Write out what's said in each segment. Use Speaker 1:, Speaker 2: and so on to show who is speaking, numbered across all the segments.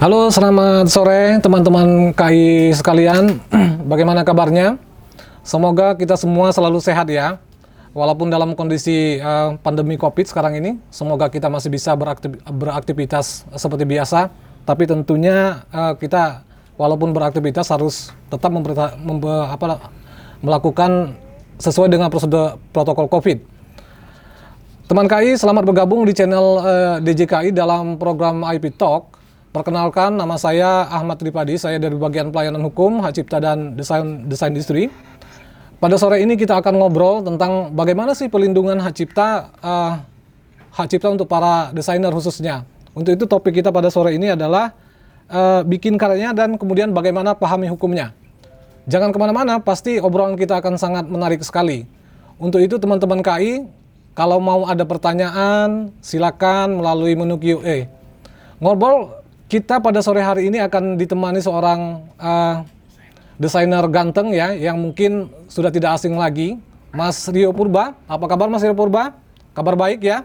Speaker 1: Halo, selamat sore teman-teman KI sekalian. Bagaimana kabarnya? Semoga kita semua selalu sehat ya. Walaupun dalam kondisi uh, pandemi Covid sekarang ini, semoga kita masih bisa beraktif beraktivitas seperti biasa. Tapi tentunya uh, kita walaupun beraktivitas harus tetap apa, melakukan sesuai dengan prosedur protokol Covid. Teman KI, selamat bergabung di channel uh, DJKI dalam program IP Talk Perkenalkan, nama saya Ahmad Tripadi, saya dari bagian pelayanan hukum, hak cipta dan desain desain industri. Pada sore ini kita akan ngobrol tentang bagaimana sih pelindungan hak cipta uh, hak cipta untuk para desainer khususnya. Untuk itu topik kita pada sore ini adalah uh, bikin karyanya dan kemudian bagaimana pahami hukumnya. Jangan ke mana-mana, pasti obrolan kita akan sangat menarik sekali. Untuk itu teman-teman KI, kalau mau ada pertanyaan, silakan melalui menu Q&A. Ngobrol kita pada sore hari ini akan ditemani seorang uh, desainer ganteng ya, yang mungkin sudah tidak asing lagi, Mas Rio Purba. Apa kabar Mas Rio Purba? Kabar baik ya?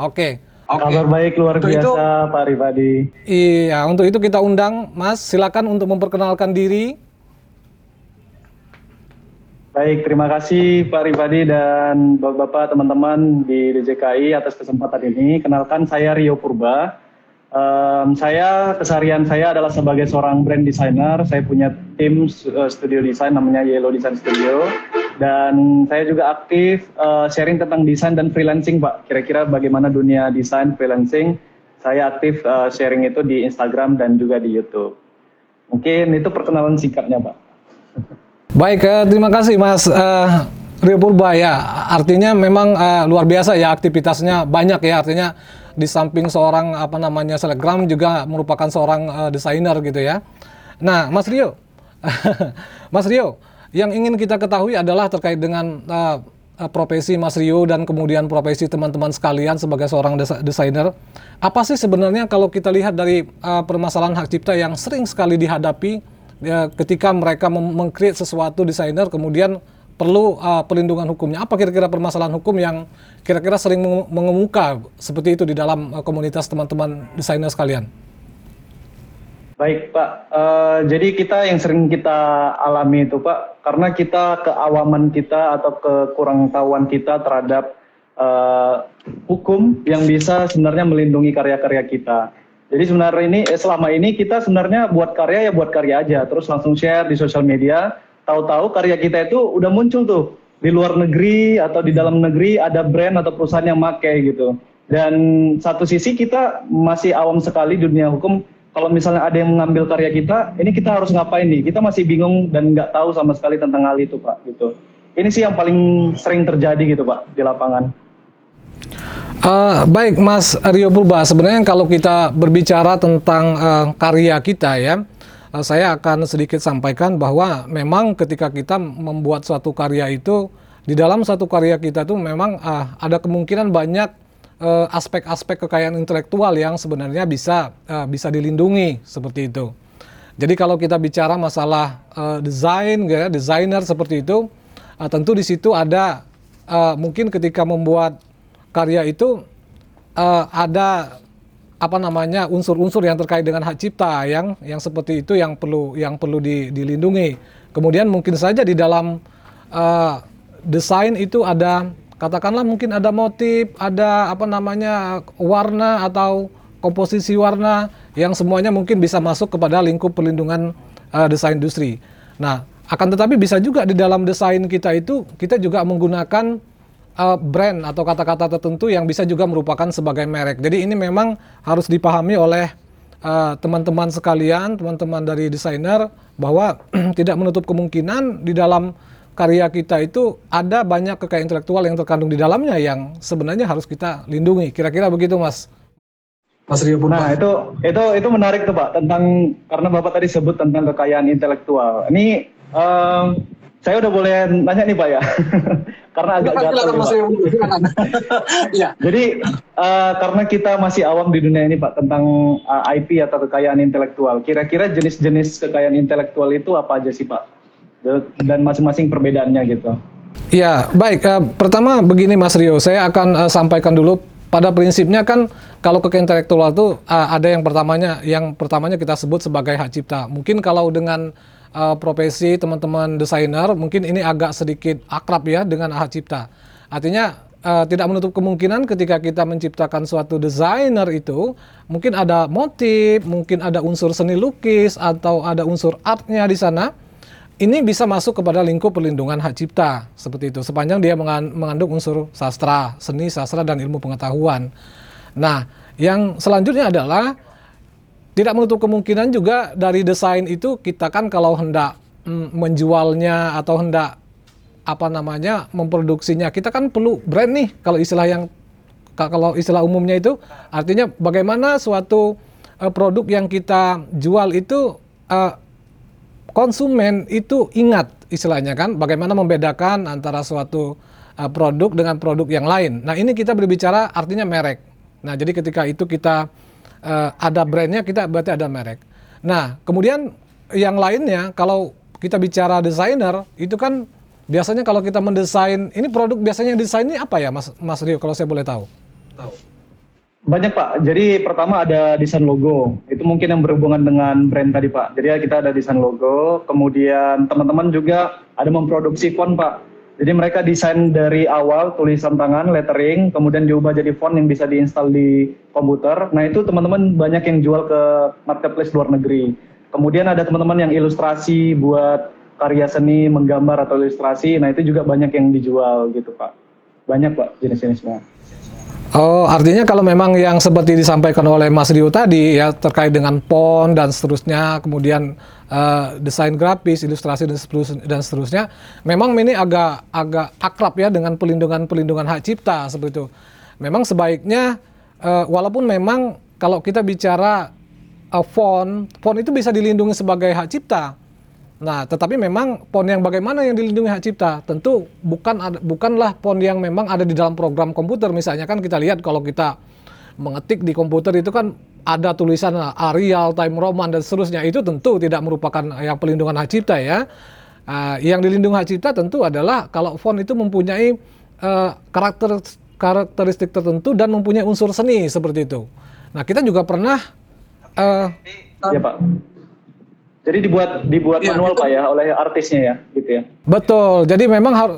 Speaker 1: Oke.
Speaker 2: Okay. Kabar baik luar untuk biasa itu, Pak Rifadi.
Speaker 1: Iya, untuk itu kita undang Mas, silakan untuk memperkenalkan diri.
Speaker 2: Baik, terima kasih Pak Rifadi dan Bapak-bapak teman-teman di DJKI atas kesempatan ini. Kenalkan saya Rio Purba Um, saya keseharian saya adalah sebagai seorang brand designer. Saya punya tim uh, studio desain namanya Yellow Design Studio dan saya juga aktif uh, sharing tentang desain dan freelancing, Pak. Kira-kira bagaimana dunia desain freelancing? Saya aktif uh, sharing itu di Instagram dan juga di YouTube. Mungkin itu perkenalan singkatnya, Pak.
Speaker 1: Baik, uh, terima kasih Mas uh, Rio Purba ya. Artinya memang uh, luar biasa ya aktivitasnya banyak ya artinya di samping seorang apa namanya selebgram juga merupakan seorang uh, desainer gitu ya. Nah, Mas Rio, Mas Rio, yang ingin kita ketahui adalah terkait dengan uh, profesi Mas Rio dan kemudian profesi teman-teman sekalian sebagai seorang desa desainer. Apa sih sebenarnya kalau kita lihat dari uh, permasalahan hak cipta yang sering sekali dihadapi uh, ketika mereka mengcreate sesuatu desainer kemudian perlu uh, pelindungan hukumnya. Apa kira-kira permasalahan hukum yang kira-kira sering mengemuka seperti itu di dalam uh, komunitas teman-teman desainer sekalian?
Speaker 2: Baik Pak, uh, jadi kita yang sering kita alami itu Pak, karena kita keawaman kita atau kekurang tahuan kita terhadap uh, hukum yang bisa sebenarnya melindungi karya-karya kita. Jadi sebenarnya ini eh, selama ini kita sebenarnya buat karya ya buat karya aja, terus langsung share di sosial media, tahu-tahu karya kita itu udah muncul tuh di luar negeri atau di dalam negeri ada brand atau perusahaan yang make gitu. Dan satu sisi kita masih awam sekali dunia hukum. Kalau misalnya ada yang mengambil karya kita, ini kita harus ngapain nih? Kita masih bingung dan nggak tahu sama sekali tentang hal itu, Pak. Gitu. Ini sih yang paling sering terjadi gitu, Pak, di lapangan.
Speaker 1: Uh, baik, Mas Rio Purba. Sebenarnya kalau kita berbicara tentang uh, karya kita ya, saya akan sedikit sampaikan bahwa memang ketika kita membuat suatu karya itu di dalam satu karya kita itu memang uh, ada kemungkinan banyak eh, aspek-aspek uh, kekayaan intelektual yang sebenarnya bisa uh, bisa dilindungi seperti itu. Jadi kalau kita bicara masalah uh, desain, ya, desainer seperti itu, uh, tentu di situ ada uh, mungkin ketika membuat karya itu uh, ada apa namanya unsur-unsur yang terkait dengan hak cipta yang yang seperti itu yang perlu yang perlu di, dilindungi. Kemudian mungkin saja di dalam uh, desain itu ada katakanlah mungkin ada motif, ada apa namanya warna atau komposisi warna yang semuanya mungkin bisa masuk kepada lingkup perlindungan uh, desain industri. Nah, akan tetapi bisa juga di dalam desain kita itu kita juga menggunakan uh, brand atau kata-kata tertentu yang bisa juga merupakan sebagai merek. Jadi ini memang harus dipahami oleh uh, teman-teman uh, sekalian, teman-teman dari desainer bahwa tidak menutup kemungkinan di dalam karya kita itu ada banyak kekayaan intelektual yang terkandung di dalamnya yang sebenarnya harus kita lindungi. Kira-kira begitu, Mas.
Speaker 2: Mas Rio Pun. Nah, itu itu itu menarik tuh, Pak, tentang karena Bapak tadi sebut tentang kekayaan intelektual. Ini um, saya udah boleh nanya nih Pak ya. karena agak gatal ya. Jadi uh, karena kita masih awam di dunia ini Pak tentang uh, eh, IP atau kekayaan intelektual. Kira-kira jenis-jenis kekayaan intelektual itu apa aja sih Pak? Dan masing-masing perbedaannya gitu.
Speaker 1: Ya, baik. Uh, pertama begini Mas Rio, saya akan uh, sampaikan dulu pada prinsipnya kan kalau kekayaan intelektual itu uh, ada yang pertamanya yang pertamanya kita sebut sebagai hak cipta. Mungkin kalau dengan uh, profesi teman-teman desainer mungkin ini agak sedikit akrab ya dengan hak cipta. Artinya uh, tidak menutup kemungkinan ketika kita menciptakan suatu desainer itu mungkin ada motif, mungkin ada unsur seni lukis atau ada unsur artnya di sana ini bisa masuk kepada lingkup perlindungan hak cipta seperti itu sepanjang dia mengandung unsur sastra, seni, sastra dan ilmu pengetahuan. Nah, yang selanjutnya adalah tidak menutup kemungkinan juga dari desain itu kita kan kalau hendak mm, menjualnya atau hendak apa namanya memproduksinya kita kan perlu brand nih kalau istilah yang kalau istilah umumnya itu artinya bagaimana suatu uh, produk yang kita jual itu uh, konsumen itu ingat istilahnya kan bagaimana membedakan antara suatu uh, produk dengan produk yang lain. Nah ini kita berbicara artinya merek. Nah jadi ketika itu kita uh, ada brandnya kita berarti ada merek. Nah kemudian yang lainnya kalau kita bicara desainer itu kan biasanya kalau kita mendesain ini produk biasanya yang desain ini apa ya Mas Mas Rio kalau saya boleh tahu? Tahu.
Speaker 2: Banyak Pak. Jadi pertama ada desain logo. Itu mungkin yang berhubungan dengan brand tadi Pak. Jadi kita ada desain logo. Kemudian teman-teman juga ada memproduksi font Pak. Jadi mereka desain dari awal tulisan tangan, lettering, kemudian diubah jadi font yang bisa diinstal di komputer. Nah itu teman-teman banyak yang jual ke marketplace luar negeri. Kemudian ada teman-teman yang ilustrasi buat karya seni, menggambar atau ilustrasi. Nah itu juga banyak yang dijual gitu Pak. Banyak Pak jenis-jenisnya.
Speaker 1: Oh, artinya kalau memang yang seperti disampaikan oleh Mas Rio tadi ya terkait dengan pon dan seterusnya, kemudian uh, desain grafis, ilustrasi dan seterusnya, dan seterusnya, memang ini agak agak akrab ya dengan pelindungan-pelindungan hak cipta seperti itu. Memang sebaiknya uh, walaupun memang kalau kita bicara uh, font, font itu bisa dilindungi sebagai hak cipta. Nah, tetapi memang pon yang bagaimana yang dilindungi hak cipta? Tentu bukan bukanlah pon yang memang ada di dalam program komputer. Misalnya kan kita lihat kalau kita mengetik di komputer itu kan ada tulisan Arial, Time Roman dan seterusnya. Itu tentu tidak merupakan yang pelindungan hak cipta ya. Uh, yang dilindungi hak cipta tentu adalah kalau font itu mempunyai uh, karakter karakteristik tertentu dan mempunyai unsur seni seperti itu. Nah, kita juga pernah uh,
Speaker 2: ya, Pak jadi dibuat dibuat ya, manual Pak ya oleh artisnya ya, gitu ya.
Speaker 1: Betul. Jadi memang har,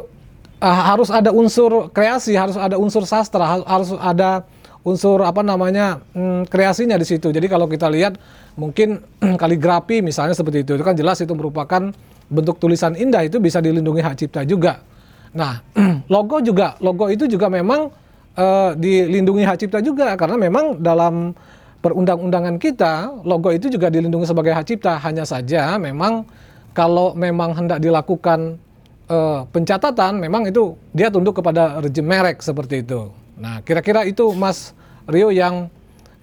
Speaker 1: uh, harus ada unsur kreasi, harus ada unsur sastra, harus ada unsur apa namanya hmm, kreasinya di situ. Jadi kalau kita lihat mungkin kaligrafi misalnya seperti itu, itu kan jelas itu merupakan bentuk tulisan indah itu bisa dilindungi hak cipta juga. Nah, logo juga, logo itu juga memang uh, dilindungi hak cipta juga karena memang dalam perundang-undangan kita, logo itu juga dilindungi sebagai hak cipta. Hanya saja memang kalau memang hendak dilakukan uh, pencatatan, memang itu dia tunduk kepada rejim merek seperti itu. Nah, kira-kira itu Mas Rio yang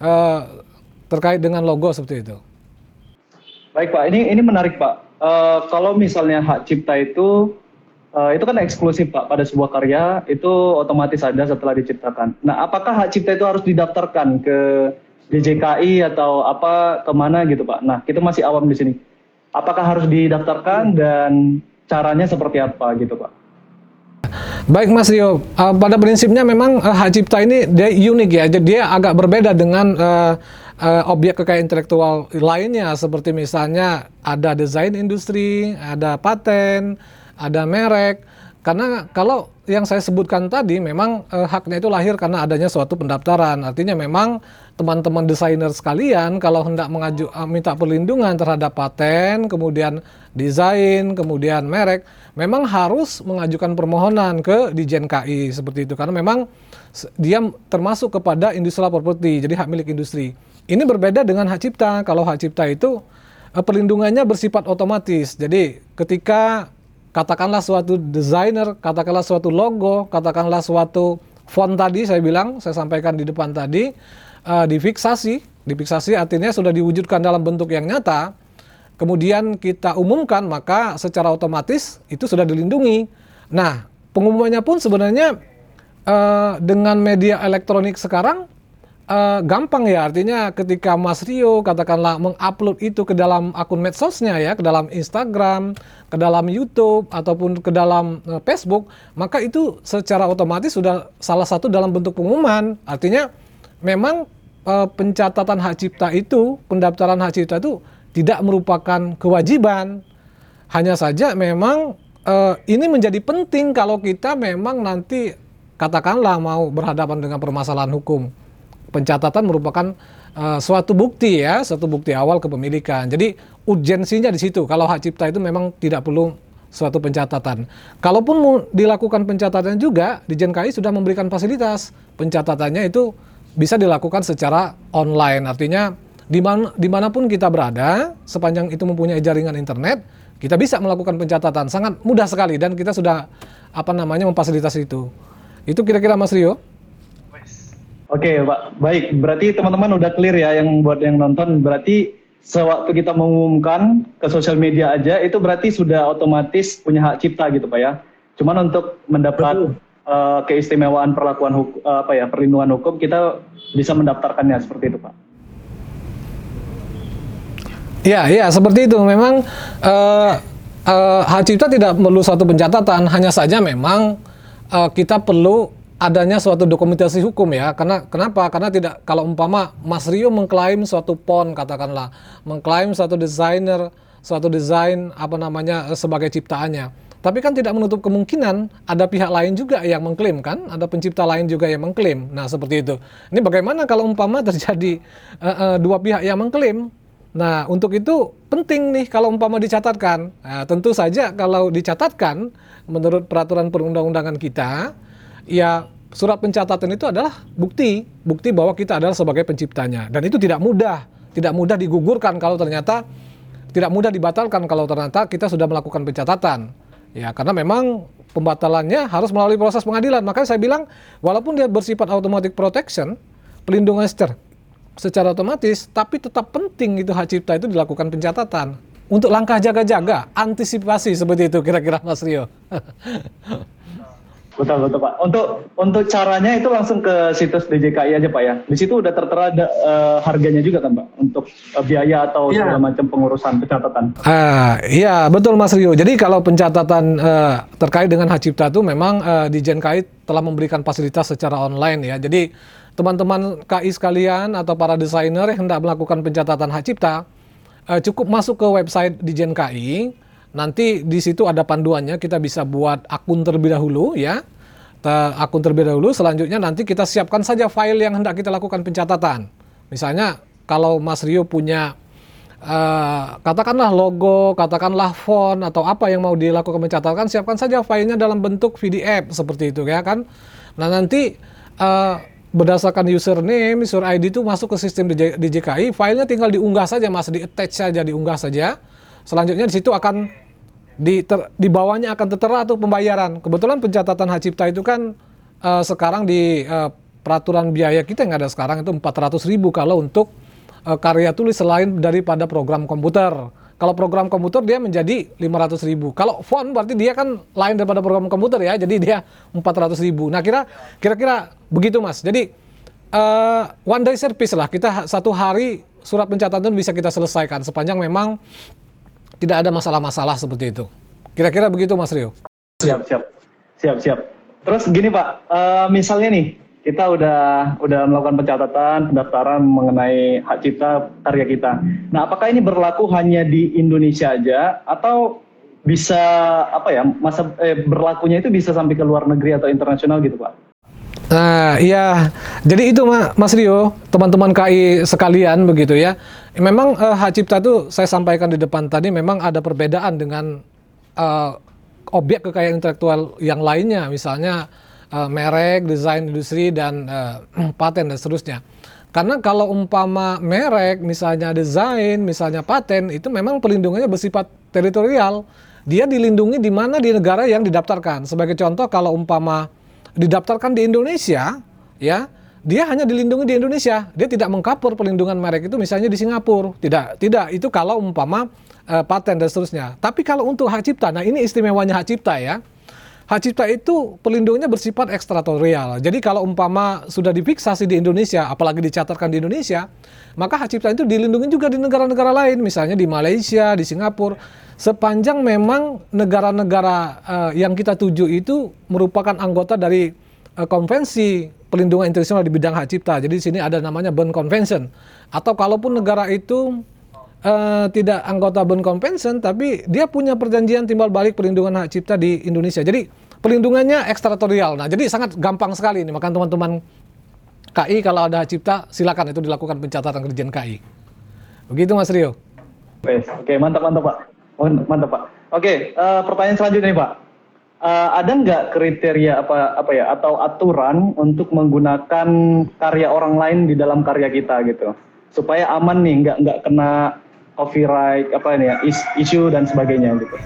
Speaker 1: uh, terkait dengan logo seperti itu.
Speaker 2: Baik Pak, ini ini menarik Pak. Uh, kalau misalnya hak cipta itu uh, itu kan eksklusif Pak pada sebuah karya itu otomatis ada setelah diciptakan. Nah, apakah hak cipta itu harus didaftarkan ke DJKI atau apa ke mana gitu Pak. Nah kita masih awam di sini. Apakah harus didaftarkan dan caranya seperti apa gitu Pak?
Speaker 1: Baik Mas Rio, uh, pada prinsipnya memang uh, hak cipta ini dia unik ya, jadi dia agak berbeda dengan uh, uh, objek kekayaan intelektual lainnya seperti misalnya ada desain industri, ada paten, ada merek. Karena kalau yang saya sebutkan tadi memang uh, haknya itu lahir karena adanya suatu pendaftaran. Artinya memang teman-teman desainer sekalian kalau hendak mengaju minta perlindungan terhadap paten, kemudian desain, kemudian merek, memang harus mengajukan permohonan ke Dijen KI seperti itu karena memang dia termasuk kepada industrial property, jadi hak milik industri. Ini berbeda dengan hak cipta. Kalau hak cipta itu uh, perlindungannya bersifat otomatis. Jadi ketika katakanlah suatu desainer, katakanlah suatu logo, katakanlah suatu font tadi saya bilang, saya sampaikan di depan tadi, uh, difiksasi, difiksasi artinya sudah diwujudkan dalam bentuk yang nyata, kemudian kita umumkan maka secara otomatis itu sudah dilindungi. Nah, pengumumannya pun sebenarnya uh, dengan media elektronik sekarang eh, gampang ya artinya ketika Mas Rio katakanlah mengupload itu ke dalam akun medsosnya ya, ke dalam Instagram, ke dalam YouTube ataupun ke dalam eh, Facebook, maka itu secara otomatis sudah salah satu dalam bentuk pengumuman. Artinya memang eh, pencatatan hak cipta itu, pendaftaran hak cipta itu tidak merupakan kewajiban. Hanya saja memang eh, ini menjadi penting kalau kita memang nanti katakanlah mau berhadapan dengan permasalahan hukum. Pencatatan merupakan eh, suatu bukti ya, suatu bukti awal kepemilikan. Jadi urgensinya di situ. Kalau hak cipta itu memang tidak perlu suatu pencatatan. Kalaupun dilakukan pencatatan juga, di JNKI sudah memberikan fasilitas. Pencatatannya itu bisa dilakukan secara online. Artinya di mana, di mana pun kita berada, sepanjang itu mempunyai jaringan internet, kita bisa melakukan pencatatan. Sangat mudah sekali dan kita sudah apa namanya memfasilitasi itu. Itu kira-kira Mas Rio.
Speaker 2: Oke, Pak. Baik, berarti teman-teman udah clear ya yang buat yang nonton. Berarti sewaktu kita mengumumkan ke sosial media aja itu berarti sudah otomatis punya hak cipta gitu, Pak ya. Cuman untuk mendapat eh, keistimewaan perlakuan hukum apa ya, perlindungan hukum kita bisa mendaftarkannya seperti itu, Pak.
Speaker 1: Ya, ya seperti itu. Memang eh, eh, hak cipta tidak perlu suatu pencatatan, hanya saja memang eh, kita perlu adanya suatu dokumentasi hukum ya. Karena kenapa? Karena tidak kalau umpama Mas Rio mengklaim suatu pon katakanlah, mengklaim suatu desainer, suatu desain apa namanya sebagai ciptaannya. Tapi kan tidak menutup kemungkinan ada pihak lain juga yang mengklaim kan, ada pencipta lain juga yang mengklaim. Nah seperti itu. Ini bagaimana kalau umpama terjadi eh, eh, dua pihak yang mengklaim? Nah, untuk itu penting nih kalau umpama dicatatkan. Nah, tentu saja kalau dicatatkan menurut peraturan perundang-undangan kita, ya surat pencatatan itu adalah bukti, bukti bahwa kita adalah sebagai penciptanya. Dan itu tidak mudah, tidak mudah digugurkan kalau ternyata tidak mudah dibatalkan kalau ternyata kita sudah melakukan pencatatan. Ya, karena memang pembatalannya harus melalui proses pengadilan. Makanya saya bilang walaupun dia bersifat automatic protection, pelindungan secara secara otomatis, tapi tetap penting itu hak cipta itu dilakukan pencatatan. Untuk langkah jaga-jaga, antisipasi seperti itu kira-kira Mas Rio.
Speaker 2: Betul betul Pak. Untuk untuk caranya itu langsung ke situs DJKI aja Pak ya. Di situ udah tertera ada, eh, harganya juga kan Pak untuk eh, biaya atau
Speaker 3: Iya.
Speaker 2: segala macam pengurusan pencatatan.
Speaker 1: Ah, iya betul Mas Rio. Jadi kalau pencatatan eh, terkait dengan hak cipta itu memang eh, di JNKI telah memberikan fasilitas secara online ya. Jadi teman-teman KI sekalian atau para desainer yang hendak melakukan pencatatan hak cipta eh, cukup masuk ke website di JNKI. Nanti di situ ada panduannya kita bisa buat akun terlebih dahulu ya. Akun terlebih dahulu selanjutnya nanti kita siapkan saja file yang hendak kita lakukan pencatatan. Misalnya kalau Mas Rio punya eh, katakanlah logo, katakanlah font atau apa yang mau dilakukan pencatatan, siapkan saja filenya dalam bentuk PDF seperti itu ya kan. Nah nanti eh, berdasarkan username, user ID itu masuk ke sistem DJ DJKI, filenya tinggal diunggah saja mas, di attach saja, diunggah saja. Selanjutnya di situ akan di, ter- di bawahnya akan tertera tuh pembayaran. Kebetulan pencatatan hak cipta itu kan eh, sekarang di eh, peraturan biaya kita yang ada sekarang itu 400 ribu kalau untuk eh, karya tulis selain daripada program komputer. Kalau program komputer dia menjadi 500 ribu. Kalau font berarti dia kan lain daripada program komputer ya, jadi dia 400 ribu. Nah kira kira-kira begitu mas. Jadi eh, one day service lah kita satu hari surat pencatatan bisa kita selesaikan sepanjang memang tidak ada masalah-masalah seperti itu. Kira-kira begitu Mas Rio.
Speaker 2: Siap siap siap siap. Terus gini Pak, eh, misalnya nih kita udah udah melakukan pencatatan pendaftaran mengenai hak cipta karya kita. Nah, apakah ini berlaku hanya di Indonesia aja atau bisa apa ya masa eh, berlakunya itu bisa sampai ke luar negeri atau internasional gitu Pak?
Speaker 1: Nah, iya. Jadi itu Ma- Mas Rio, teman-teman KI sekalian begitu ya. Memang eh, hak cipta itu saya sampaikan di depan tadi memang ada perbedaan dengan eh, objek kekayaan intelektual yang lainnya, misalnya eh, merek, desain industri dan eh, paten dan seterusnya. Karena kalau umpama merek, misalnya desain, misalnya paten, itu memang pelindungannya bersifat teritorial. Dia dilindungi di mana di negara yang didaftarkan. Sebagai contoh, kalau umpama didaftarkan di Indonesia, ya, dia hanya dilindungi di Indonesia. Dia tidak mengcover pelindungan merek itu misalnya di Singapura. Tidak, tidak. Itu kalau umpama eh, paten dan seterusnya. Tapi kalau untuk hak cipta, nah ini istimewanya hak cipta ya. Hak cipta itu pelindungnya bersifat ekstratorial. Jadi kalau umpama sudah difiksasi di Indonesia, apalagi dicatatkan di Indonesia, maka hak cipta itu dilindungi juga di negara-negara lain, misalnya di Malaysia, di Singapura. Sepanjang memang negara-negara uh, yang kita tuju itu merupakan anggota dari uh, konvensi pelindungan internasional di bidang hak cipta. Jadi di sini ada namanya Bern Convention. Atau kalaupun negara itu uh, tidak anggota Bond Convention, tapi dia punya perjanjian timbal balik perlindungan hak cipta di Indonesia. Jadi pelindungannya ekstratorial. Nah, jadi sangat gampang sekali ini. Maka teman-teman KI kalau ada hak cipta, silakan itu dilakukan pencatatan kerjaan KI. Begitu Mas Rio.
Speaker 2: Oke, oke mantap mantap Pak. Mantap Pak. Oke, uh, pertanyaan selanjutnya nih Pak. Uh, ada nggak kriteria apa apa ya atau aturan untuk menggunakan karya orang lain di dalam karya kita gitu supaya aman nih nggak nggak kena copyright apa ini ya isu dan sebagainya gitu.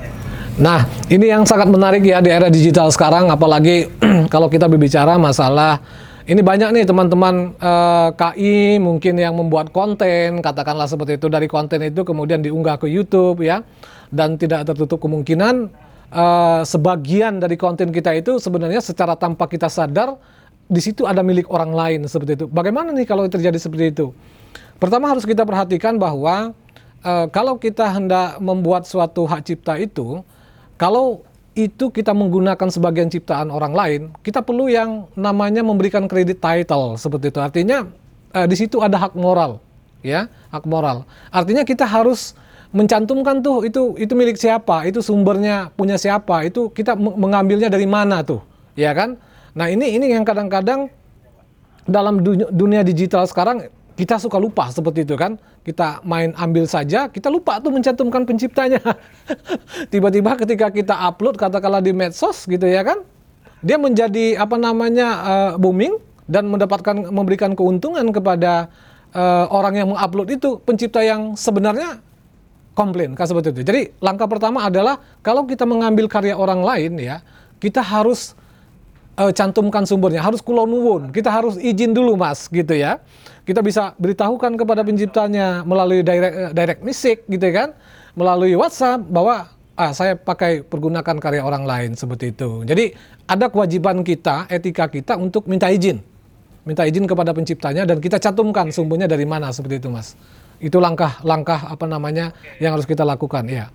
Speaker 1: Nah, ini yang sangat menarik ya di era digital sekarang, apalagi kalau kita berbicara masalah ini banyak nih teman-teman eh, KI mungkin yang membuat konten, katakanlah seperti itu dari konten itu kemudian diunggah ke YouTube ya, dan tidak tertutup kemungkinan uh, sebagian dari konten kita itu sebenarnya secara tanpa kita sadar di situ ada milik orang lain seperti itu. Bagaimana nih kalau terjadi seperti itu? Pertama harus kita perhatikan bahwa uh, kalau kita hendak membuat suatu hak cipta itu, kalau itu kita menggunakan sebagian ciptaan orang lain, kita perlu yang namanya memberikan kredit title seperti itu. Artinya uh, di situ ada hak moral, ya, hak moral. Artinya kita harus mencantumkan tuh itu itu milik siapa, itu sumbernya punya siapa, itu kita mengambilnya dari mana tuh, ya kan? Nah ini ini yang kadang-kadang dalam dunia digital sekarang kita suka lupa seperti itu kan. Kita main ambil saja, kita lupa tuh mencantumkan penciptanya. Tiba-tiba ketika kita upload katakanlah di medsos gitu ya kan, dia menjadi apa namanya uh, booming dan mendapatkan memberikan keuntungan kepada uh, orang yang mengupload itu pencipta yang sebenarnya komplain kan seperti itu. Jadi langkah pertama adalah kalau kita mengambil karya orang lain ya, kita harus uh, cantumkan sumbernya, harus kulon kita harus izin dulu mas gitu ya kita bisa beritahukan kepada penciptanya melalui direct, eh, direct message gitu kan, melalui WhatsApp bahwa ah saya pakai pergunakan karya orang lain seperti itu. Jadi ada kewajiban kita, etika kita untuk minta izin. Minta izin kepada penciptanya dan kita cantumkan sumbernya dari mana seperti itu, Mas. Itu langkah-langkah apa namanya yang harus kita lakukan, ya.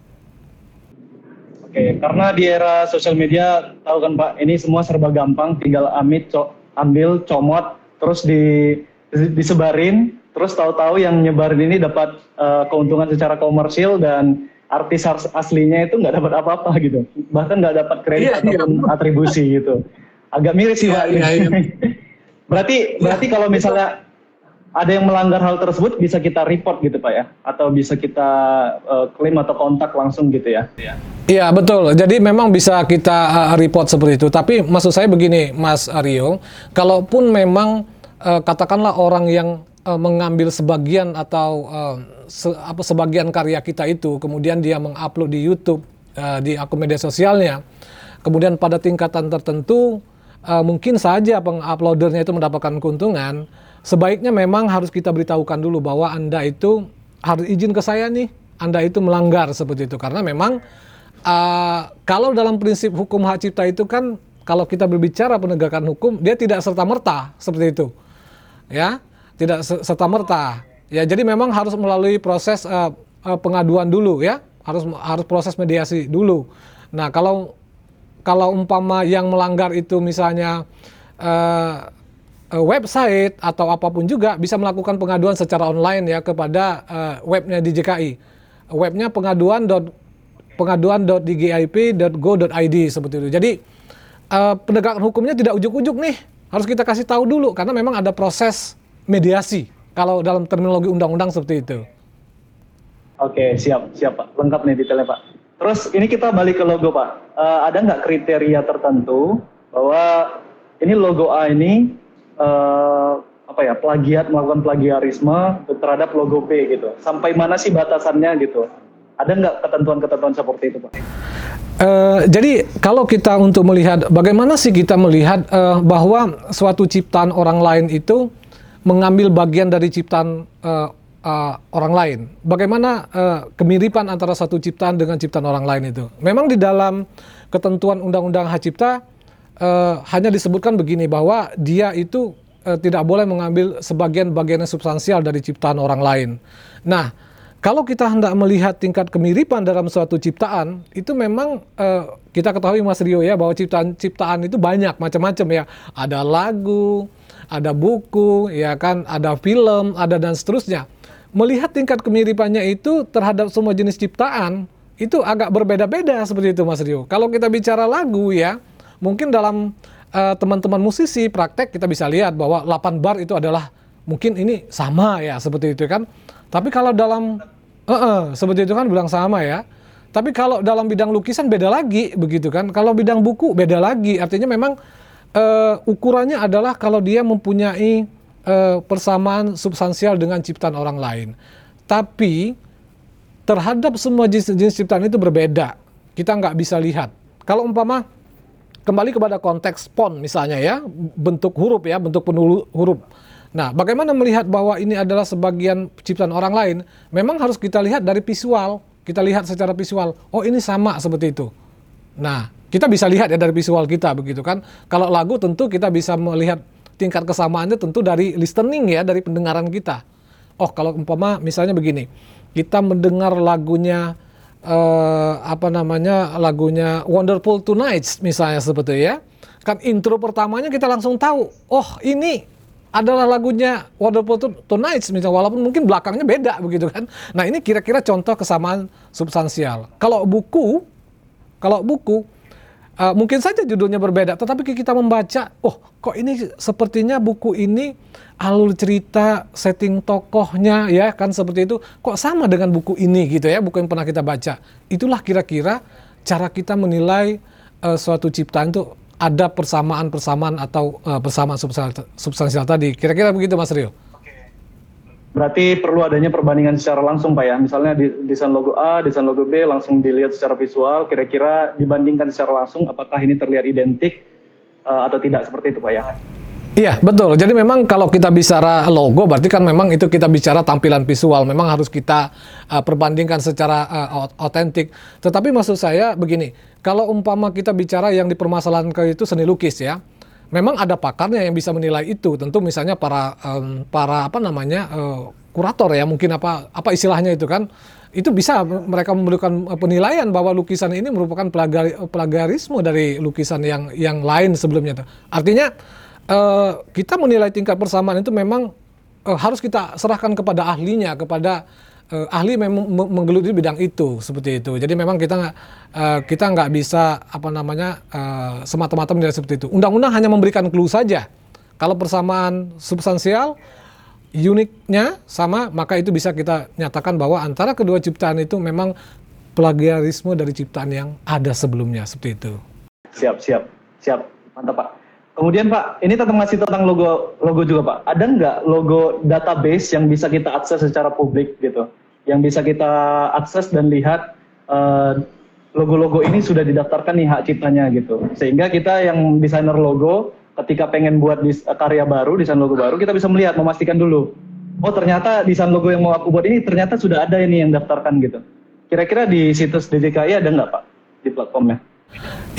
Speaker 2: Oke, karena di era sosial media tahu kan Pak, ini semua serba gampang, tinggal amit, co ambil, comot, terus di disebarin terus tahu-tahu yang nyebarin ini dapat uh, keuntungan secara komersil dan artis aslinya itu nggak dapat apa-apa gitu bahkan nggak dapat kredit yeah, ataupun yeah. atribusi gitu agak miris sih yeah, pak yeah, yeah. berarti berarti kalau misalnya ada yang melanggar hal tersebut bisa kita report gitu pak ya atau bisa kita uh, klaim atau kontak langsung gitu ya
Speaker 1: Iya betul. Jadi memang bisa kita uh, report seperti itu. Tapi maksud saya begini, Mas Aryo, kalaupun memang uh, katakanlah orang yang uh, mengambil sebagian atau uh, se apa sebagian karya kita itu kemudian dia mengupload di YouTube uh, di akun media sosialnya kemudian pada tingkatan tertentu uh, mungkin saja penguploadernya itu mendapatkan keuntungan sebaiknya memang harus kita beritahukan dulu bahwa anda itu harus izin ke saya nih anda itu melanggar seperti itu. Karena memang uh, kalau dalam prinsip hukum hak cipta itu kan kalau kita berbicara penegakan hukum dia tidak serta merta seperti itu ya tidak serta merta. Ya jadi memang harus melalui proses uh, pengaduan dulu ya. Harus harus proses mediasi dulu. Nah kalau kalau umpama yang melanggar itu misalnya uh, website atau apa pun juga bisa melakukan pengaduan secara online ya kepada uh, webnya DJKI webnya pengaduan pengaduan.dgip.go.id seperti itu. Jadi uh, penegakan hukumnya tidak ujuk-ujuk nih harus kita kasih tahu dulu karena memang ada proses mediasi kalau dalam terminologi undang-undang seperti itu.
Speaker 2: Oke, siap, siap Pak. Lengkap nih detailnya Pak. Terus ini kita balik ke logo Pak. Uh, ada nggak kriteria tertentu bahwa ini logo A ini uh, apa ya plagiat melakukan plagiarisme terhadap logo B gitu. Sampai mana sih batasannya gitu? Ada nggak ketentuan-ketentuan seperti itu Pak?
Speaker 1: Uh, jadi kalau kita untuk melihat bagaimana sih kita melihat uh, bahwa suatu ciptaan orang lain itu mengambil bagian dari ciptaan uh, uh, orang lain. Bagaimana uh, kemiripan antara satu ciptaan dengan ciptaan orang lain itu? Memang di dalam ketentuan Undang-Undang Hak Cipta uh, hanya disebutkan begini bahwa dia itu uh, tidak boleh mengambil sebagian-bagian substansial dari ciptaan orang lain. Nah, kalau kita hendak melihat tingkat kemiripan dalam suatu ciptaan, itu memang uh, kita ketahui Mas Rio ya bahwa ciptaan-ciptaan itu banyak macam-macam ya. Ada lagu, ada buku, ya kan, ada film, ada dan seterusnya. Melihat tingkat kemiripannya itu terhadap semua jenis ciptaan itu agak berbeda-beda seperti itu Mas Rio. Kalau kita bicara lagu ya, mungkin dalam uh, teman-teman musisi praktek kita bisa lihat bahwa 8 bar itu adalah mungkin ini sama ya seperti itu kan. Tapi kalau dalam uh -uh, seperti itu kan bilang sama ya. Tapi kalau dalam bidang lukisan beda lagi begitu kan. Kalau bidang buku beda lagi. Artinya memang uh, ukurannya adalah kalau dia mempunyai uh, persamaan substansial dengan ciptaan orang lain. Tapi terhadap semua jenis-jenis ciptaan itu berbeda. Kita nggak bisa lihat. Kalau umpama kembali kepada konteks pon misalnya ya, bentuk huruf ya, bentuk penuh huruf Nah, bagaimana melihat bahwa ini adalah sebagian ciptaan orang lain? Memang harus kita lihat dari visual. Kita lihat secara visual. Oh, ini sama seperti itu. Nah, kita bisa lihat ya dari visual kita begitu kan. Kalau lagu tentu kita bisa melihat tingkat kesamaannya tentu dari listening ya, dari pendengaran kita. Oh, kalau umpama misalnya begini. Kita mendengar lagunya eh, apa namanya? lagunya Wonderful Tonight misalnya seperti ya. Kan intro pertamanya kita langsung tahu, oh ini adalah lagunya Wonderful Tonight misalnya walaupun mungkin belakangnya beda begitu kan. Nah, ini kira-kira contoh kesamaan substansial. Kalau buku kalau buku uh, mungkin saja judulnya berbeda tetapi kita membaca oh kok ini sepertinya buku ini alur cerita setting tokohnya ya kan seperti itu kok sama dengan buku ini gitu ya buku yang pernah kita baca. Itulah kira-kira cara kita menilai uh, suatu ciptaan itu ada persamaan-persamaan atau uh, persamaan substansial, substansial tadi. Kira-kira begitu Mas Rio.
Speaker 2: Berarti perlu adanya perbandingan secara langsung Pak ya. Misalnya di desain logo A, desain logo B langsung dilihat secara visual, kira-kira dibandingkan secara langsung apakah ini terlihat identik uh, atau tidak seperti itu Pak ya.
Speaker 1: Iya, betul. Jadi memang kalau kita bicara logo, berarti kan memang itu kita bicara tampilan visual. Memang harus kita uh, perbandingkan secara uh, otentik. Tetapi maksud saya begini, kalau umpama kita bicara yang dipermasalahkan itu seni lukis ya, memang ada pakarnya yang bisa menilai itu. Tentu misalnya para um, para apa namanya uh, kurator ya, mungkin apa apa istilahnya itu kan, itu bisa mereka memberikan penilaian bahwa lukisan ini merupakan plagiarisme dari lukisan yang yang lain sebelumnya. Artinya uh, kita menilai tingkat persamaan itu memang uh, harus kita serahkan kepada ahlinya, kepada uh, ahli memang menggeluti bidang itu seperti itu. Jadi memang kita nggak uh, kita nggak bisa apa namanya uh, semata-mata menilai seperti itu. Undang-undang hanya memberikan clue saja. Kalau persamaan substansial uniknya sama, maka itu bisa kita nyatakan bahwa antara kedua ciptaan itu memang plagiarisme dari ciptaan yang ada sebelumnya seperti itu.
Speaker 2: Siap, siap, siap, mantap Pak. Kemudian Pak, ini tetap masih tentang logo logo juga Pak. Ada nggak logo database yang bisa kita akses secara publik gitu? Yang bisa kita akses dan lihat eh, logo-logo ini sudah didaftarkan nih hak ciptanya gitu. Sehingga kita yang desainer logo ketika pengen buat karya baru, desain logo baru, kita bisa melihat, memastikan dulu. Oh ternyata desain logo yang mau aku buat ini ternyata sudah ada ini yang daftarkan gitu. Kira-kira di situs DJKI ada nggak Pak di platformnya?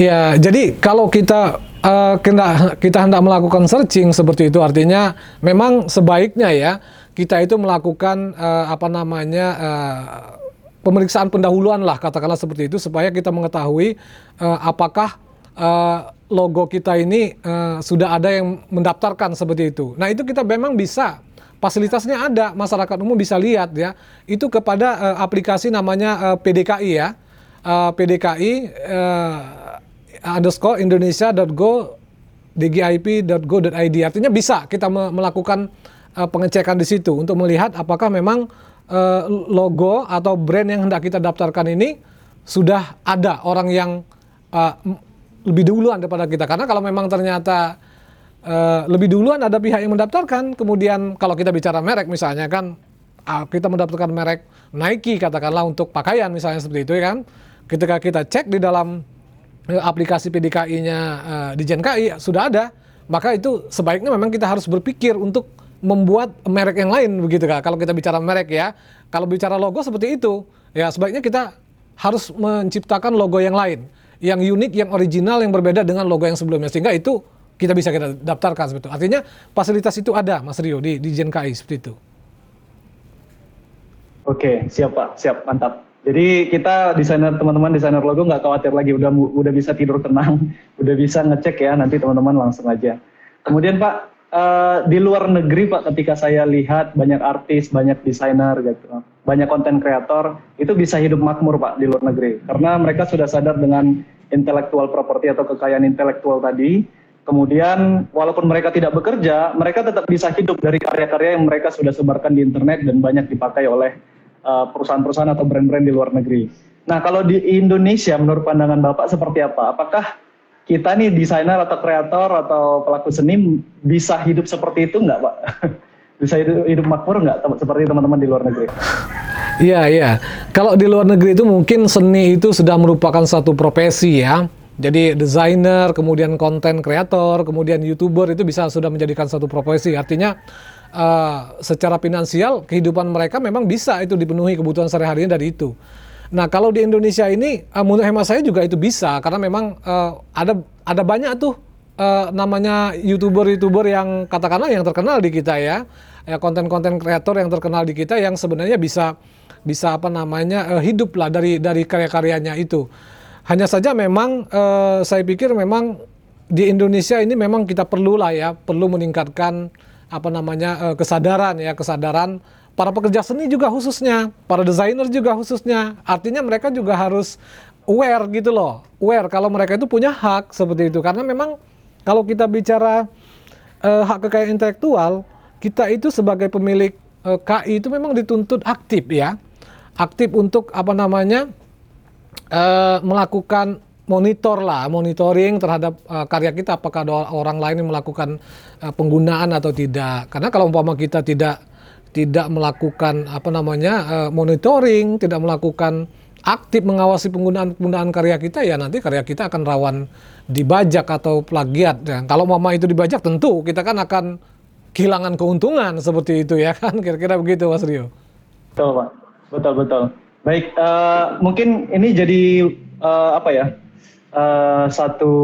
Speaker 1: Ya, jadi kalau kita uh, kita, kita hendak melakukan searching seperti itu, artinya memang sebaiknya ya kita itu melakukan uh, apa namanya uh, pemeriksaan pendahuluan lah katakanlah seperti itu supaya kita mengetahui uh, apakah uh, logo kita ini uh, sudah ada yang mendaftarkan seperti itu. Nah itu kita memang bisa fasilitasnya ada masyarakat umum bisa lihat ya. Itu kepada uh, aplikasi namanya uh, PDKI ya. Uh, PDKI uh, underscore indonesia.go dgip.go.id artinya bisa kita melakukan uh, pengecekan di situ untuk melihat apakah memang uh, logo atau brand yang hendak kita daftarkan ini sudah ada orang yang uh, lebih duluan daripada kita. Karena kalau memang ternyata uh, lebih duluan ada pihak yang mendaftarkan kemudian kalau kita bicara merek misalnya kan uh, kita mendaftarkan merek Nike katakanlah untuk pakaian misalnya seperti itu ya kan. Ketika kita cek di dalam aplikasi PDKI-nya uh, di JNKI sudah ada, maka itu sebaiknya memang kita harus berpikir untuk membuat merek yang lain begitu kak. Kalau kita bicara merek ya, kalau bicara logo seperti itu, ya sebaiknya kita harus menciptakan logo yang lain, yang unik, yang original, yang berbeda dengan logo yang sebelumnya, sehingga itu kita bisa kita daftarkan seperti itu. Artinya fasilitas itu ada, Mas Rio di di JNKI seperti itu.
Speaker 2: Oke, siap Pak, siap, mantap. Jadi kita desainer teman-teman desainer logo nggak khawatir lagi, udah udah bisa tidur tenang, udah bisa ngecek ya nanti teman-teman langsung aja. Kemudian Pak, uh, di luar negeri Pak, ketika saya lihat banyak artis, banyak desainer gitu, banyak konten kreator itu bisa hidup makmur Pak di luar negeri, karena mereka sudah sadar dengan intellectual property atau kekayaan intelektual tadi. Kemudian walaupun mereka tidak bekerja, mereka tetap bisa hidup dari karya-karya yang mereka sudah sebarkan di internet dan banyak dipakai oleh uh, perusahaan-perusahaan atau brand-brand di luar negeri. Nah, kalau di Indonesia menurut pandangan Bapak seperti apa? Apakah kita nih desainer atau kreator atau pelaku seni bisa hidup seperti itu nggak Pak? bisa hidup, hidup makmur nggak seperti teman-teman di luar negeri?
Speaker 1: Iya, iya. Kalau di luar negeri itu mungkin seni itu sudah merupakan satu profesi ya jadi desainer, kemudian konten kreator, kemudian youtuber itu bisa sudah menjadikan satu profesi. Artinya uh, secara finansial kehidupan mereka memang bisa itu dipenuhi kebutuhan sehari-harinya dari itu. Nah kalau di Indonesia ini, uh, menurut hemat saya juga itu bisa karena memang uh, ada ada banyak tuh uh, namanya youtuber-youtuber yang katakanlah yang terkenal di kita ya, ya konten-konten kreator yang terkenal di kita yang sebenarnya bisa bisa apa namanya uh, hidup lah dari dari karya-karyanya itu. Hanya saja memang uh, saya pikir memang di Indonesia ini memang kita perlu lah ya, perlu meningkatkan apa namanya uh, kesadaran ya, kesadaran para pekerja seni juga khususnya, para desainer juga khususnya. Artinya mereka juga harus aware gitu loh, aware kalau mereka itu punya hak seperti itu. Karena memang kalau kita bicara uh, hak kekayaan intelektual, kita itu sebagai pemilik uh, KI itu memang dituntut aktif ya, aktif untuk apa namanya uh, melakukan monitor lah, monitoring terhadap uh, karya kita apakah ada orang lain yang melakukan uh, penggunaan atau tidak. Karena kalau umpama kita tidak tidak melakukan apa namanya uh, monitoring, tidak melakukan aktif mengawasi penggunaan penggunaan karya kita ya nanti karya kita akan rawan dibajak atau plagiat. Ya. Kalau mama itu dibajak tentu kita kan akan kehilangan keuntungan seperti itu ya kan kira-kira begitu Mas Rio.
Speaker 2: Betul Pak, betul betul. Baik, uh, mungkin ini jadi uh, apa ya? Uh, satu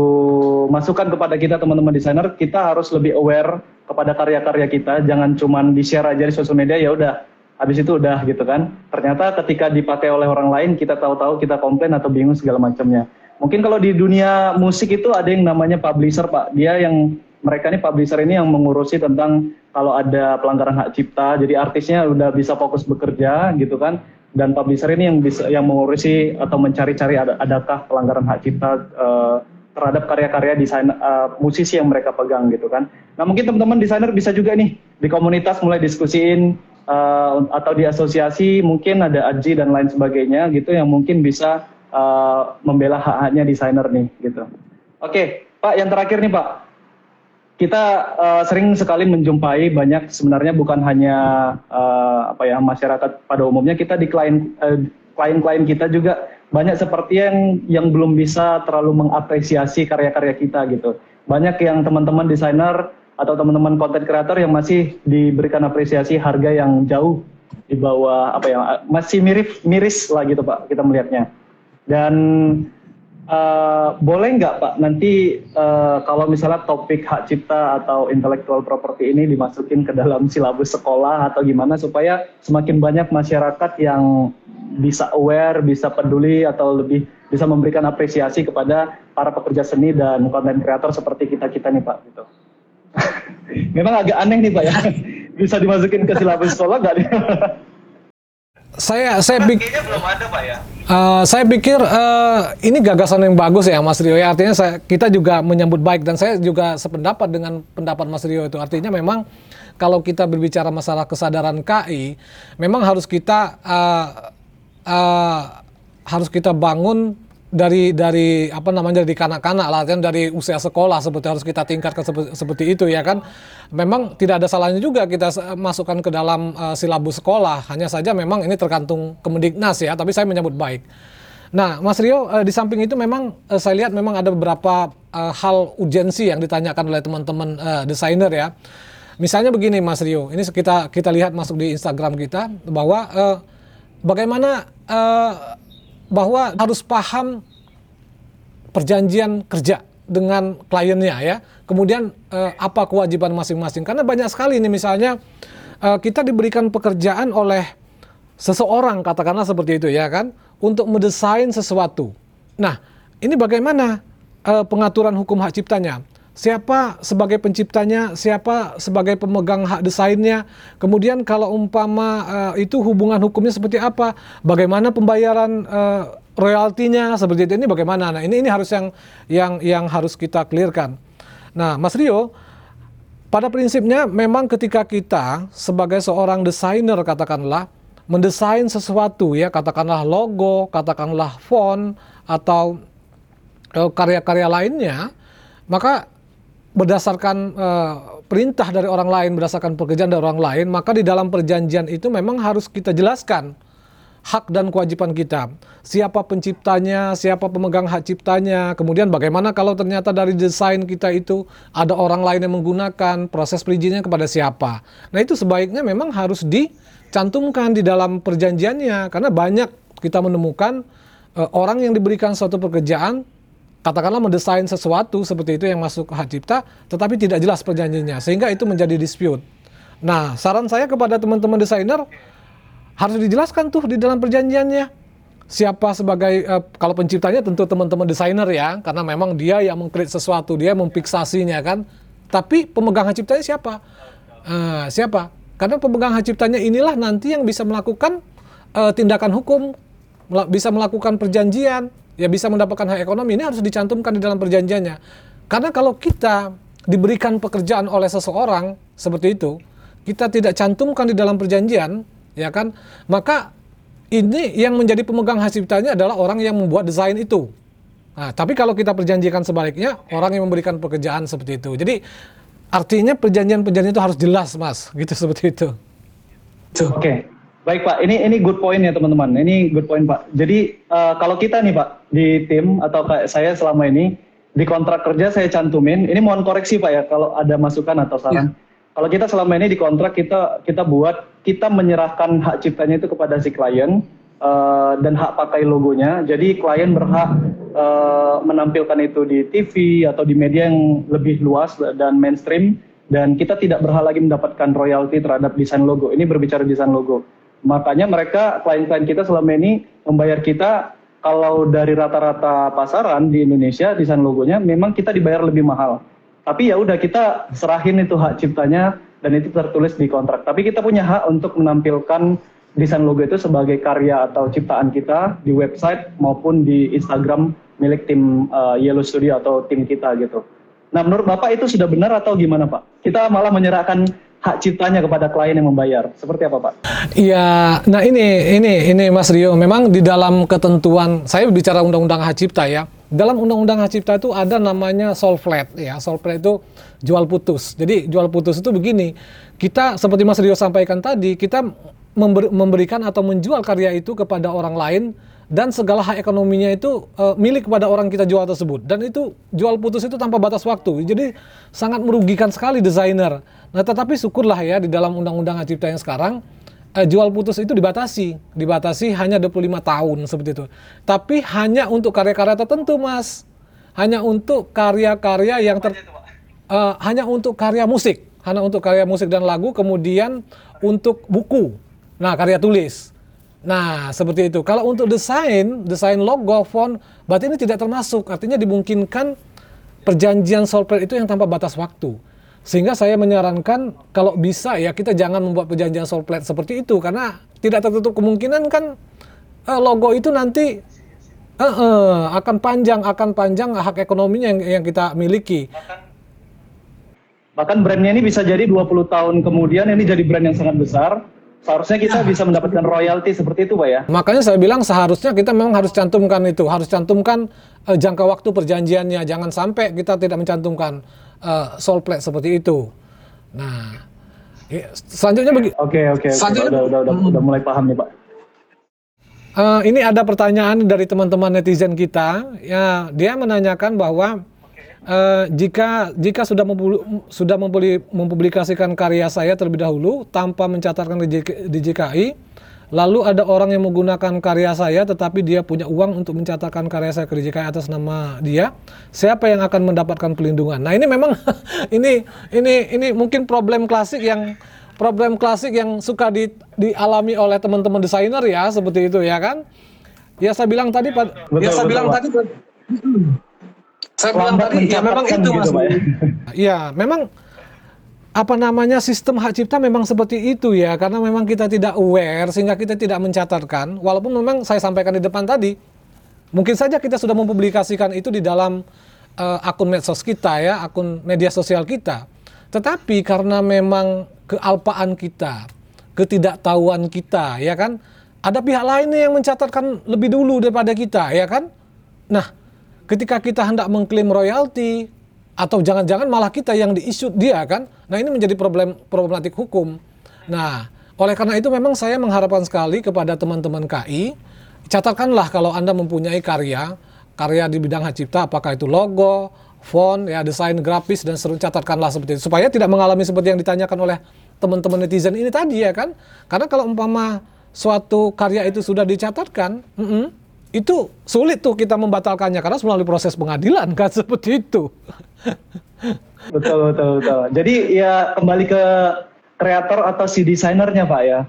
Speaker 2: masukan kepada kita teman-teman desainer, kita harus lebih aware kepada karya-karya kita, jangan cuma di-share aja di sosial media ya udah habis itu udah gitu kan. Ternyata ketika dipakai oleh orang lain kita tahu-tahu kita komplain atau bingung segala macamnya. Mungkin kalau di dunia musik itu ada yang namanya publisher, Pak. Dia yang mereka ini publisher ini yang mengurusi tentang kalau ada pelanggaran hak cipta, jadi artisnya udah bisa fokus bekerja gitu kan dan publisher ini yang bisa yang mengurusi atau mencari-cari ada, adakah pelanggaran hak cipta uh, terhadap karya-karya desain uh, musisi yang mereka pegang gitu kan. Nah mungkin teman-teman desainer bisa juga nih di komunitas mulai diskusiin uh, atau di asosiasi mungkin ada aji dan lain sebagainya gitu yang mungkin bisa uh, membela hak-haknya desainer nih gitu. Oke Pak yang terakhir nih Pak kita uh, sering sekali menjumpai banyak sebenarnya bukan hanya uh, apa ya masyarakat pada umumnya kita di klien uh, klien-klien kita juga banyak seperti yang yang belum bisa terlalu mengapresiasi karya-karya kita gitu. Banyak yang teman-teman desainer atau teman-teman konten kreator yang masih diberikan apresiasi harga yang jauh di bawah apa ya masih mirip miris lah gitu Pak kita melihatnya. Dan Uh, boleh nggak Pak nanti uh, kalau misalnya topik hak cipta atau intellectual property ini dimasukin ke dalam silabus sekolah atau gimana supaya semakin banyak masyarakat yang bisa aware, bisa peduli atau lebih bisa memberikan apresiasi kepada para pekerja seni dan konten kreator seperti kita kita nih Pak gitu. Memang agak aneh nih Pak ya, bisa dimasukin ke silabus sekolah nggak?
Speaker 1: saya saya pikir belum ada pak ya. Uh, saya pikir uh, ini gagasan yang bagus ya Mas Rio. Ya artinya saya, kita juga menyambut baik dan saya juga sependapat dengan pendapat Mas Rio itu. Artinya memang kalau kita berbicara masalah kesadaran KI, memang harus kita uh, uh, harus kita bangun dari dari apa namanya dari kanak-kanak lah kan dari usia sekolah seperti harus kita tingkatkan seperti, seperti itu ya kan? Memang tidak ada salahnya juga kita masukkan ke dalam uh, silabus sekolah. Hanya saja memang ini tergantung Kemendiknas ya tapi saya menyambut baik. Nah Mas Rio uh, di samping itu memang uh, saya lihat memang ada beberapa uh, hal urgensi yang ditanyakan oleh teman-teman uh, desainer ya. Misalnya begini Mas Rio, ini kita kita lihat masuk di Instagram kita bahwa eh, bagaimana eh, bahwa harus paham perjanjian kerja dengan kliennya ya. Kemudian eh, apa kewajiban masing-masing? Karena banyak sekali ini misalnya eh, kita diberikan pekerjaan oleh seseorang katakanlah seperti itu ya kan untuk mendesain sesuatu. Nah, ini bagaimana eh, pengaturan hukum hak ciptanya? Siapa sebagai penciptanya, siapa sebagai pemegang hak desainnya. Kemudian kalau umpama eh, itu hubungan hukumnya seperti apa? Bagaimana pembayaran eh, royaltinya seperti itu ini bagaimana? Nah, ini ini harus yang yang yang harus kita clearkan. Nah, Mas Rio, pada prinsipnya memang ketika kita sebagai seorang desainer katakanlah mendesain sesuatu ya, katakanlah logo, katakanlah font atau eh, karya-karya lainnya, maka berdasarkan eh, perintah dari orang lain, berdasarkan pekerjaan dari orang lain, maka di dalam perjanjian itu memang harus kita jelaskan hak dan kewajiban kita. Siapa penciptanya, siapa pemegang hak ciptanya, kemudian bagaimana kalau ternyata dari desain kita itu ada orang lain yang menggunakan, proses perizinannya kepada siapa. Nah itu sebaiknya memang harus dicantumkan di dalam perjanjiannya, karena banyak kita menemukan eh, orang yang diberikan suatu pekerjaan, katakanlah mendesain sesuatu seperti itu yang masuk hak cipta, tetapi tidak jelas perjanjiannya, sehingga itu menjadi dispute. Nah, saran saya kepada teman-teman desainer, harus dijelaskan tuh di dalam perjanjiannya. Siapa sebagai uh, kalau penciptanya tentu teman-teman desainer ya karena memang dia yang mengkreat sesuatu dia memfiksasinya kan. Tapi pemegang hak ciptanya siapa? Uh, siapa? Karena pemegang hak ciptanya inilah nanti yang bisa melakukan uh, tindakan hukum bisa melakukan perjanjian ya bisa mendapatkan hak ekonomi ini harus dicantumkan di dalam perjanjiannya karena kalau kita diberikan pekerjaan oleh seseorang seperti itu kita tidak cantumkan di dalam perjanjian ya kan? Maka ini yang menjadi pemegang hak ciptanya adalah orang yang membuat desain itu. Nah, tapi kalau kita perjanjikan sebaliknya, orang yang memberikan pekerjaan seperti itu. Jadi artinya perjanjian-perjanjian itu harus jelas, Mas, gitu seperti itu.
Speaker 2: Oke. Okay. Baik Pak, ini ini good point ya teman-teman. Ini good point Pak. Jadi uh, kalau kita nih Pak di tim atau kayak saya selama ini di kontrak kerja saya cantumin. Ini mohon koreksi Pak ya kalau ada masukan atau saran. Ya kalau kita selama ini di kontrak kita kita buat kita menyerahkan hak ciptanya itu kepada si klien uh, dan hak pakai logonya. Jadi klien berhak uh, menampilkan itu di TV atau di media yang lebih luas dan mainstream dan kita tidak berhak lagi mendapatkan royalti terhadap desain logo. Ini berbicara desain logo. Makanya mereka klien-klien kita selama ini membayar kita kalau dari rata-rata pasaran di Indonesia desain logonya memang kita dibayar lebih mahal tapi ya udah kita serahin itu hak ciptanya dan itu tertulis di kontrak. Tapi kita punya hak untuk menampilkan desain logo itu sebagai karya atau ciptaan kita di website maupun di Instagram milik tim uh, Yellow Studio atau tim kita gitu. Nah, menurut Bapak itu sudah benar atau gimana, Pak? Kita malah menyerahkan hak ciptanya kepada klien yang membayar. Seperti apa, Pak?
Speaker 1: Iya, nah ini ini ini Mas Rio, memang di dalam ketentuan saya bicara undang-undang hak cipta ya dalam Undang-Undang Hak Cipta itu ada namanya soul flat ya. Soul flat itu jual putus. Jadi jual putus itu begini, kita seperti Mas Rio sampaikan tadi, kita member, memberikan atau menjual karya itu kepada orang lain dan segala hak ekonominya itu e, milik kepada orang kita jual tersebut. Dan itu jual putus itu tanpa batas waktu. Jadi sangat merugikan sekali desainer. Nah, tetapi syukurlah ya di dalam Undang-Undang Hak Cipta yang sekarang eh, jual putus itu dibatasi, dibatasi hanya 25 tahun seperti itu. Tapi hanya untuk karya-karya tertentu, Mas. Hanya untuk karya-karya yang ter uh, hanya untuk karya musik, hanya untuk karya musik dan lagu, kemudian untuk buku. Nah, karya tulis. Nah, seperti itu. Kalau untuk desain, desain logo, font, berarti ini tidak termasuk. Artinya dimungkinkan perjanjian software itu yang tanpa batas waktu. Sehingga saya menyarankan kalau bisa ya kita jangan membuat perjanjian soul plate seperti itu karena tidak tertutup kemungkinan kan uh, logo itu nanti uh, uh, akan panjang akan panjang hak ekonominya yang, yang kita miliki.
Speaker 2: Bahkan, bahkan brandnya ini bisa jadi 20 tahun kemudian ini jadi brand yang sangat besar. Seharusnya kita bisa mendapatkan royalti seperti itu, Pak ya.
Speaker 1: Makanya saya bilang seharusnya kita memang harus cantumkan itu, harus cantumkan uh, jangka waktu perjanjiannya. Jangan sampai kita tidak mencantumkan uh, soul plate seperti itu. Nah, ya, selanjutnya begini.
Speaker 2: Oke oke. Selanjutnya udah, udah, udah, hmm. udah mulai paham nih pak.
Speaker 1: Uh, ini ada pertanyaan dari teman-teman netizen kita. Ya, dia menanyakan bahwa eh, jika jika sudah sudah mempubli- mempublikasikan karya saya terlebih dahulu tanpa mencatatkan di, JK di JKI, lalu ada orang yang menggunakan karya saya tetapi dia punya uang untuk mencatatkan karya saya ke DJKI atas nama dia, siapa yang akan mendapatkan pelindungan? Nah, ini memang ini ini ini mungkin problem klasik yang problem klasik yang suka di- dialami oleh teman-teman desainer ya, seperti itu ya kan? Ya saya bilang tadi
Speaker 2: Betul,
Speaker 1: ya saya
Speaker 2: betul,
Speaker 1: bilang tadi saya bilang tadi ya memang itu
Speaker 2: gitu,
Speaker 1: Mas.
Speaker 2: Ya.
Speaker 1: Ya, memang apa namanya sistem hak cipta memang seperti itu ya karena memang kita tidak aware sehingga kita tidak mencatatkan walaupun memang saya sampaikan di depan tadi mungkin saja kita sudah mempublikasikan itu di dalam eh, akun medsos kita ya akun media sosial kita tetapi karena memang kealpaan kita ketidaktahuan kita ya kan ada pihak lain yang mencatatkan lebih dulu daripada kita ya kan nah ketika kita hendak mengklaim royalti atau jangan-jangan malah kita yang diisut dia kan? Nah ini menjadi problem problematik hukum. Nah oleh karena itu memang saya mengharapkan sekali kepada teman-teman KI catatkanlah kalau anda mempunyai karya karya di bidang hak cipta apakah itu logo font ya desain grafis dan seru catatkanlah seperti itu. Supaya tidak mengalami seperti yang ditanyakan oleh teman-teman netizen ini tadi ya kan? Karena kalau umpama suatu karya itu sudah dicatatkan mm-mm, itu sulit tuh kita membatalkannya karena melalui proses pengadilan kan seperti itu.
Speaker 2: Betul betul betul. Jadi ya kembali ke kreator atau si desainernya Pak ya.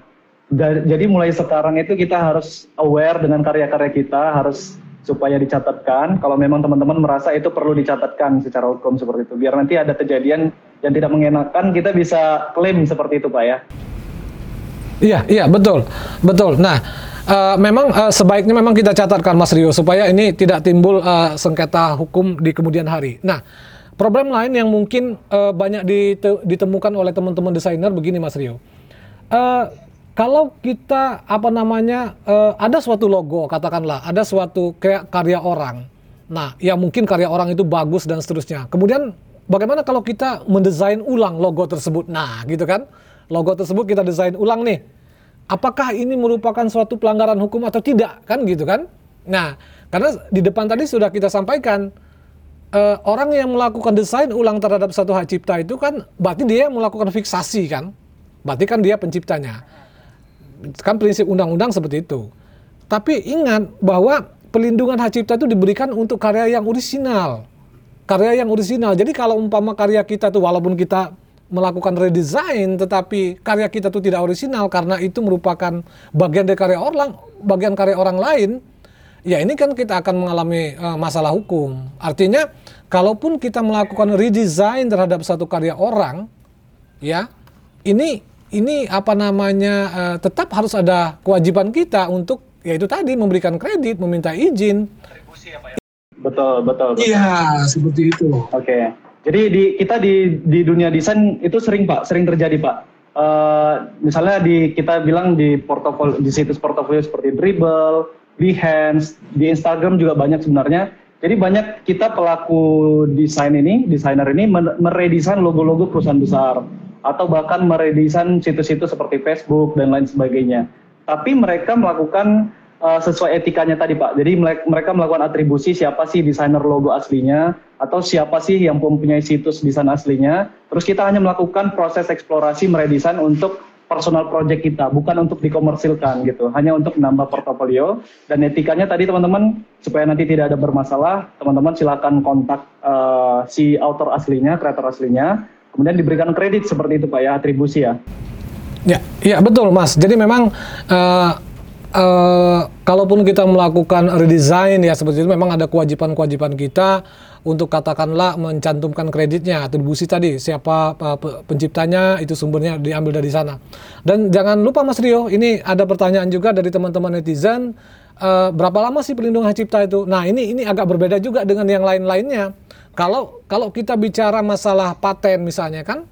Speaker 2: Jadi mulai sekarang itu kita harus aware dengan karya-karya kita harus supaya dicatatkan. Kalau memang teman-teman merasa itu perlu dicatatkan secara hukum seperti itu. Biar nanti ada kejadian yang tidak mengenakan kita bisa klaim seperti itu Pak ya.
Speaker 1: Iya, iya betul, betul. Nah, eh, memang eh, sebaiknya memang kita catatkan Mas Rio supaya ini tidak timbul eh, sengketa hukum di kemudian hari. Nah, problem lain yang mungkin eh, banyak dite- ditemukan oleh teman-teman desainer begini Mas Rio. Eh, kalau kita apa namanya eh, ada suatu logo katakanlah ada suatu karya orang. Nah, ya mungkin karya orang itu bagus dan seterusnya. Kemudian bagaimana kalau kita mendesain ulang logo tersebut? Nah, gitu kan? Logo tersebut kita desain ulang nih. Apakah ini merupakan suatu pelanggaran hukum atau tidak? Kan gitu kan? Nah, karena di depan tadi sudah kita sampaikan eh, orang yang melakukan desain ulang terhadap satu hak cipta itu kan berarti dia melakukan fiksasi kan? Berarti kan dia penciptanya kan prinsip undang-undang seperti itu. Tapi ingat bahwa pelindungan hak cipta itu diberikan untuk karya yang orisinal. Karya yang orisinal. Jadi kalau umpama karya kita itu walaupun kita melakukan redesign tetapi karya kita itu tidak orisinal karena itu merupakan bagian dari karya orang bagian karya orang lain ya ini kan kita akan mengalami eh, masalah hukum artinya kalaupun kita melakukan redesign terhadap satu karya orang ya ini ini apa namanya eh, tetap harus ada kewajiban kita untuk yaitu tadi memberikan kredit meminta izin
Speaker 2: Betul betul. betul.
Speaker 1: iya seperti itu
Speaker 2: Oke. Jadi di kita di di dunia desain itu sering Pak, sering terjadi Pak. Eh, misalnya di kita bilang di portofolio di situs portofolio seperti Dribble, Behance, di Instagram juga banyak sebenarnya. Jadi banyak kita pelaku desain ini, desainer ini meredesain logo-logo perusahaan besar atau bahkan meredesain situs-situs seperti Facebook dan lain sebagainya. Tapi mereka melakukan uh, sesuai etikanya tadi Pak. Jadi mereka melakukan atribusi siapa sih desainer logo aslinya atau siapa sih yang mempunyai situs desain aslinya. Terus kita hanya melakukan proses eksplorasi meredesain untuk personal project kita, bukan untuk dikomersilkan gitu. Hanya untuk menambah portofolio dan etikanya tadi teman-teman supaya nanti tidak ada bermasalah, teman-teman silakan kontak uh, si author aslinya, kreator aslinya, kemudian diberikan kredit seperti itu Pak ya, atribusi ya.
Speaker 1: Ya, iya betul Mas. Jadi memang eh, eh, kalaupun kita melakukan redesign ya seperti itu memang ada kewajiban-kewajiban kita untuk katakanlah mencantumkan kreditnya, atribusi tadi siapa pe- penciptanya itu sumbernya diambil dari sana. Dan jangan lupa Mas Rio, ini ada pertanyaan juga dari teman-teman netizen eh, berapa lama sih pelindungan cipta itu? Nah, ini ini agak berbeda juga dengan yang lain-lainnya. Kalau kalau kita bicara masalah paten misalnya kan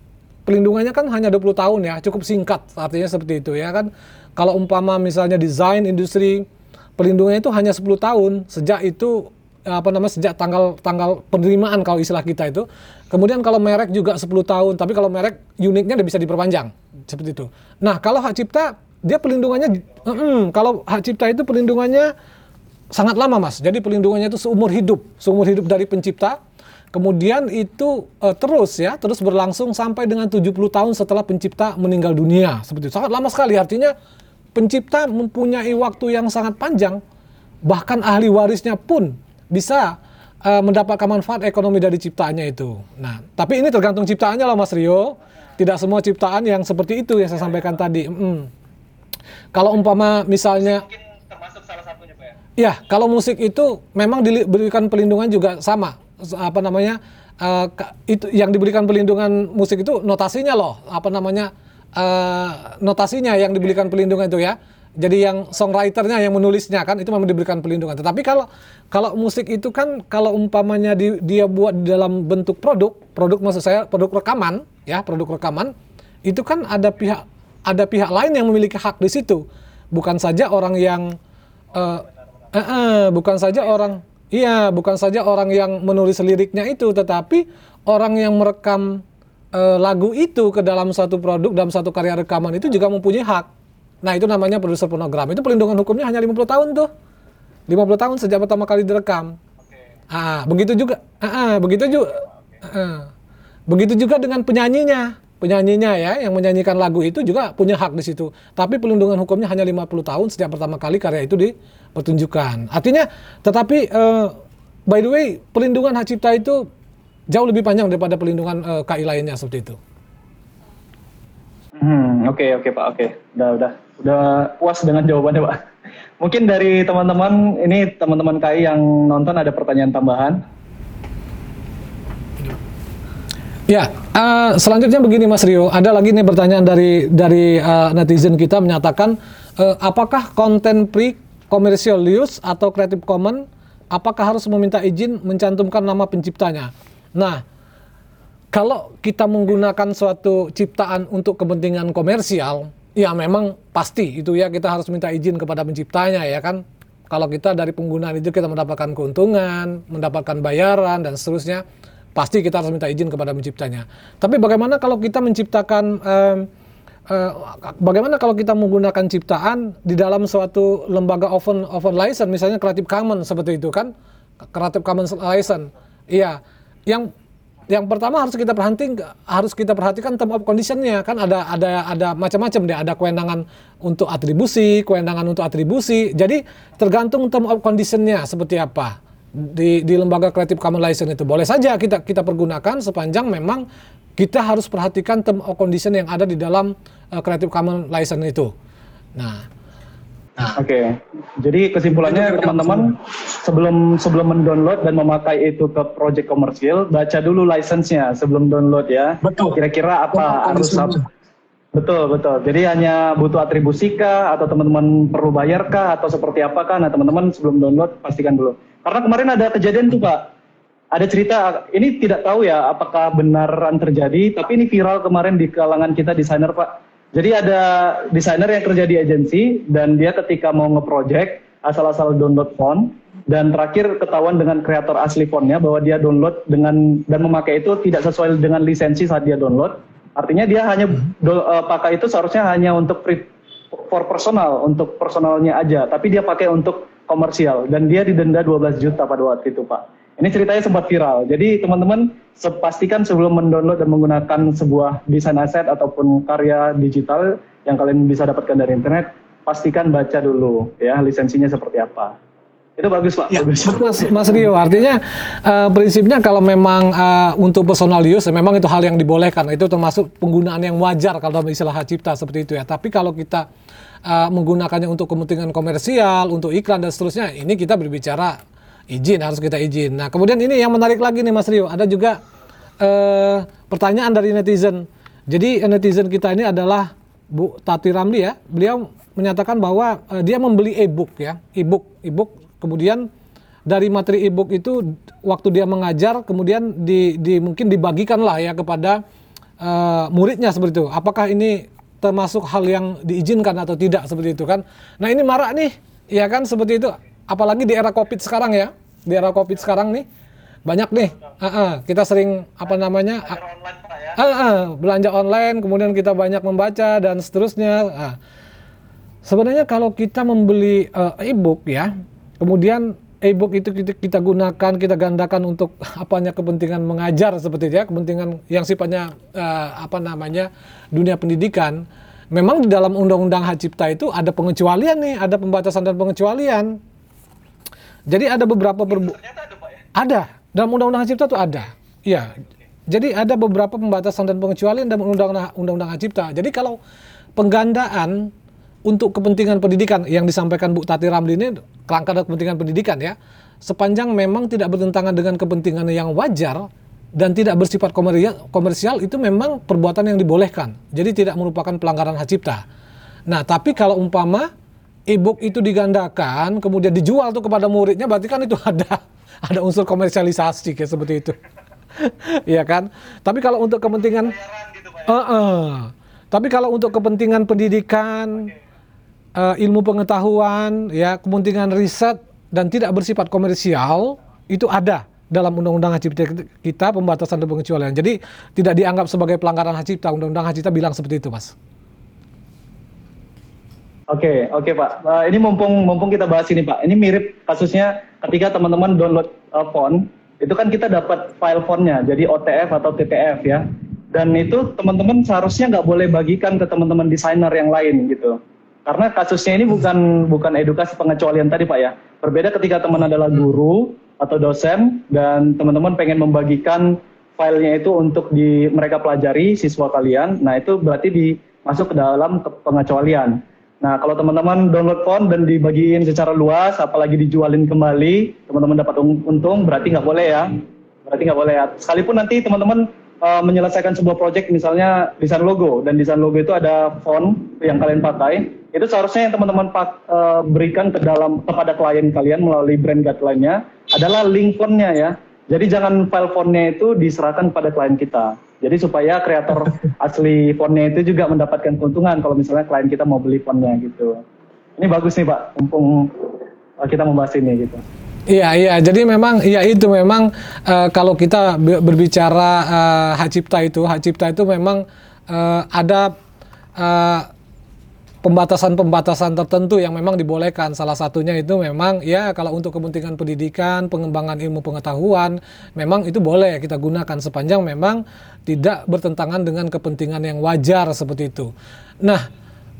Speaker 1: pelindungannya kan hanya 20 tahun ya, cukup singkat artinya seperti itu ya kan. Kalau umpama misalnya desain industri pelindungannya itu hanya 10 tahun sejak itu apa namanya sejak tanggal tanggal penerimaan kalau istilah kita itu. Kemudian kalau merek juga 10 tahun, tapi kalau merek uniknya bisa diperpanjang seperti itu. Nah, kalau hak cipta dia pelindungannya mm, kalau hak cipta itu pelindungannya sangat lama, Mas. Jadi pelindungannya itu seumur hidup, seumur hidup dari pencipta Kemudian itu eh, terus ya, terus berlangsung sampai dengan 70 tahun setelah pencipta meninggal dunia. Seperti itu. Sangat lama sekali. Artinya pencipta mempunyai waktu yang sangat panjang. Bahkan ahli warisnya pun bisa eh, mendapatkan manfaat ekonomi dari ciptaannya itu. Nah, tapi ini tergantung ciptaannya loh Mas Rio. Tidak semua ciptaan yang seperti itu yang saya sampaikan tadi. Mm. Kalau umpama misalnya
Speaker 2: Mungkin termasuk salah satunya Pak ya.
Speaker 1: Ya, kalau musik itu memang diberikan pelindungan juga sama. Apa namanya? ka- itu yang diberikan pelindungan musik itu notasinya loh. Apa namanya? Eh, notasinya yang diberikan pelindungan itu ya. Jadi yang songwriternya yang menulisnya kan itu memang diberikan pelindungan. Tetapi kalau kalau musik itu kan kalau umpamanya di- dia buat di dalam bentuk produk, produk maksud saya produk rekaman, ya, produk rekaman, itu kan ada pihak ada pihak lain yang memiliki hak di situ. Bukan saja orang yang eh, eh, eh, bukan saja orang iya bukan saja orang yang menulis liriknya itu tetapi orang yang merekam eh, lagu itu ke dalam satu produk dalam satu karya rekaman itu juga mempunyai hak. Nah itu namanya produser fonogram itu pelindungan hukumnya hanya 50 tahun tuh. 50 tahun sejak pertama kali direkam. Ah begitu juga ah, ah, begitu juga ah. begitu juga dengan penyanyinya. Penyanyinya ya yang menyanyikan lagu itu juga punya hak di situ. Tapi pelindungan hukumnya hanya 50 tahun sejak pertama kali karya itu dipertunjukkan. Artinya tetapi eh, by the way pelindungan hak cipta itu jauh lebih panjang daripada pelindungan eh, KI lainnya seperti itu
Speaker 2: Hmm, oke oke Pak, oke. Udah udah udah puas dengan jawabannya Pak. Mungkin dari teman-teman ini teman-teman KI yang nonton ada pertanyaan tambahan.
Speaker 1: Ya, eh, selanjutnya begini Mas Rio, ada lagi nih pertanyaan dari dari eh, netizen kita menyatakan eh, apakah konten pre commercial use atau Creative Commons apakah harus meminta izin mencantumkan nama penciptanya? Nah, kalau kita menggunakan suatu ciptaan untuk kepentingan komersial, ya memang pasti itu ya kita harus minta izin kepada penciptanya ya kan. Kalau kita dari penggunaan itu kita mendapatkan keuntungan, mendapatkan bayaran dan seterusnya, pasti kita harus minta izin kepada penciptanya. Tapi bagaimana kalau kita menciptakan eh, bagaimana kalau kita menggunakan ciptaan di dalam suatu lembaga open open license misalnya Creative Commons seperti itu kan Creative Commons license iya yang yang pertama harus kita perhatiin harus kita perhatikan term of conditionnya. Kan ada ada ada macam-macam deh. Ada kewenangan untuk atribusi kewenangan untuk atribusi. Jadi tergantung term of conditionnya seperti apa. Di di lembaga Creative Commons license itu. Boleh saja kita kita pergunakan sepanjang memang kita harus perhatikan term of condition yang ada di dalam uh, Creative Commons license itu. Nah
Speaker 2: Oke. Jadi kesimpulannya teman-teman sebelum sebelum mendownload dan memakai itu ke project komersial, baca dulu license-nya sebelum download ya.
Speaker 3: Betul.
Speaker 2: Kira-kira apa harus
Speaker 3: betul.
Speaker 2: apa? Betul, betul. Jadi hanya butuh atribusi kah atau teman-teman perlu bayar kah atau seperti apa kan? Nah, teman-teman sebelum download pastikan dulu. Karena kemarin ada kejadian tuh, Pak. Ada cerita, ini tidak tahu ya apakah benaran terjadi, tapi ini viral kemarin di kalangan kita desainer, Pak. Jadi ada desainer yang kerja di agensi dan dia ketika mau nge-project asal-asal download font dan terakhir ketahuan dengan kreator asli fontnya bahwa dia download dengan dan memakai itu tidak sesuai dengan lisensi saat dia download. Artinya dia hanya do- eh, pakai itu seharusnya hanya untuk pri- for personal, untuk personalnya aja, tapi dia pakai untuk komersial dan dia didenda 12 juta pada waktu itu, Pak. Ini ceritanya sempat viral. Jadi teman-teman pastikan sebelum mendownload dan menggunakan sebuah desain aset ataupun karya digital yang kalian bisa dapatkan dari internet, pastikan baca dulu ya lisensinya seperti apa. Itu bagus, Pak.
Speaker 3: Ya,
Speaker 2: bagus.
Speaker 1: Mas, Mas Rio, artinya eh, prinsipnya kalau memang eh, untuk personal use, ya memang itu hal yang dibolehkan. Itu termasuk penggunaan yang wajar kalau dalam istilah hak cipta seperti itu ya. Tapi kalau kita eh, menggunakannya untuk kepentingan komersial, untuk iklan dan seterusnya, ini kita berbicara izin, harus kita izin. Nah, kemudian ini yang menarik lagi nih Mas Rio, ada juga eh, pertanyaan dari netizen. Jadi eh, netizen kita ini adalah Bu Tati Ramli ya. Beliau menyatakan bahwa eh, dia membeli e-book ya, e-book, e-book. Kemudian dari materi e-book itu waktu dia mengajar, kemudian di, di mungkin dibagikan lah ya kepada eh, muridnya seperti itu. Apakah ini termasuk hal yang diizinkan atau tidak seperti itu kan? Nah ini marak nih, ya kan seperti itu. Apalagi di era covid sekarang ya, di era covid sekarang nih banyak nih. Ah, ah, kita sering apa namanya? Ah, ah, belanja online, kemudian kita banyak membaca dan seterusnya. Ah. Sebenarnya kalau kita membeli eh, e-book ya, kemudian e-book itu kita, kita gunakan, kita gandakan untuk apanya kepentingan mengajar seperti itu ya, kepentingan yang sifatnya uh, apa namanya dunia pendidikan. Memang di dalam undang-undang hak cipta itu ada pengecualian nih, ada pembatasan dan pengecualian. Jadi ada beberapa berbu ada, ya? ada dalam undang-undang hak cipta itu ada. Iya. Jadi ada beberapa pembatasan dan pengecualian dalam undang-undang undang-undang hak cipta. Jadi kalau penggandaan untuk kepentingan pendidikan yang disampaikan Bu Tati Ramli ini kerangka dan kepentingan pendidikan ya sepanjang memang tidak bertentangan dengan kepentingan yang wajar dan tidak bersifat komersial itu memang perbuatan yang dibolehkan jadi tidak merupakan pelanggaran hak cipta nah tapi kalau umpama e-book itu digandakan kemudian dijual tuh kepada muridnya berarti kan itu ada ada unsur komersialisasi kayak seperti itu Iya kan tapi kalau untuk kepentingan uh -uh. tapi kalau untuk kepentingan pendidikan okay uh, ilmu pengetahuan, ya kepentingan riset dan tidak bersifat komersial itu ada dalam undang-undang hak cipta kita pembatasan dan pengecualian. Jadi tidak dianggap sebagai pelanggaran hak cipta. Undang-undang hak cipta bilang seperti itu, Mas.
Speaker 2: Oke, okay, oke okay, Pak. Uh, ini mumpung mumpung kita bahas ini Pak. Ini mirip kasusnya ketika teman-teman download uh, phone, itu kan kita dapat file phone-nya, jadi OTF atau TTF ya. Dan itu teman-teman seharusnya nggak boleh bagikan ke teman-teman desainer yang lain gitu. Karena kasusnya ini bukan bukan edukasi pengecualian tadi Pak ya. Berbeda ketika teman adalah guru atau dosen dan teman-teman pengen membagikan filenya itu untuk di mereka pelajari siswa kalian. Nah, itu berarti dimasuk ke dalam pengecualian. Nah, kalau teman-teman download phone dan dibagiin secara luas, apalagi dijualin kembali, teman-teman dapat untung, berarti nggak boleh ya. Berarti nggak boleh ya. Sekalipun nanti teman-teman uh, menyelesaikan sebuah project misalnya desain logo dan desain logo itu ada font yang kalian pakai itu seharusnya yang teman-teman uh, berikan ke dalam kepada klien kalian melalui brand guideline-nya adalah link fontnya ya jadi jangan file fontnya itu diserahkan pada klien kita jadi supaya kreator asli fontnya itu juga mendapatkan keuntungan kalau misalnya klien kita mau beli fontnya gitu. Ini bagus nih pak. Mumpung uh, kita membahas ini gitu.
Speaker 1: Iya, iya. Jadi memang ya itu memang uh, kalau kita berbicara uh, hak cipta itu, hak cipta itu memang uh, ada pembatasan-pembatasan tertentu yang memang dibolehkan. Salah satunya itu memang ya kalau untuk kepentingan pendidikan, pengembangan ilmu pengetahuan, memang itu boleh kita gunakan sepanjang memang tidak bertentangan dengan kepentingan yang wajar seperti itu. Nah,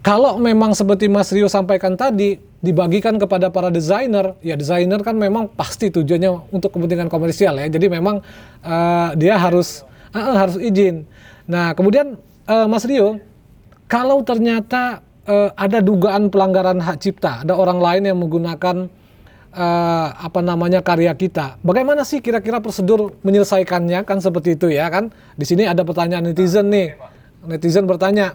Speaker 1: kalau memang seperti Mas Rio sampaikan tadi, dibagikan kepada para desainer, ya desainer kan memang pasti tujuannya untuk kepentingan komersial ya. Jadi memang uh, dia harus uh, harus izin. Nah kemudian uh, Mas Rio, kalau ternyata uh, ada dugaan pelanggaran hak cipta, ada orang lain yang menggunakan uh, apa namanya karya kita, bagaimana sih kira-kira prosedur menyelesaikannya kan seperti itu ya kan? Di sini ada pertanyaan netizen nih, netizen bertanya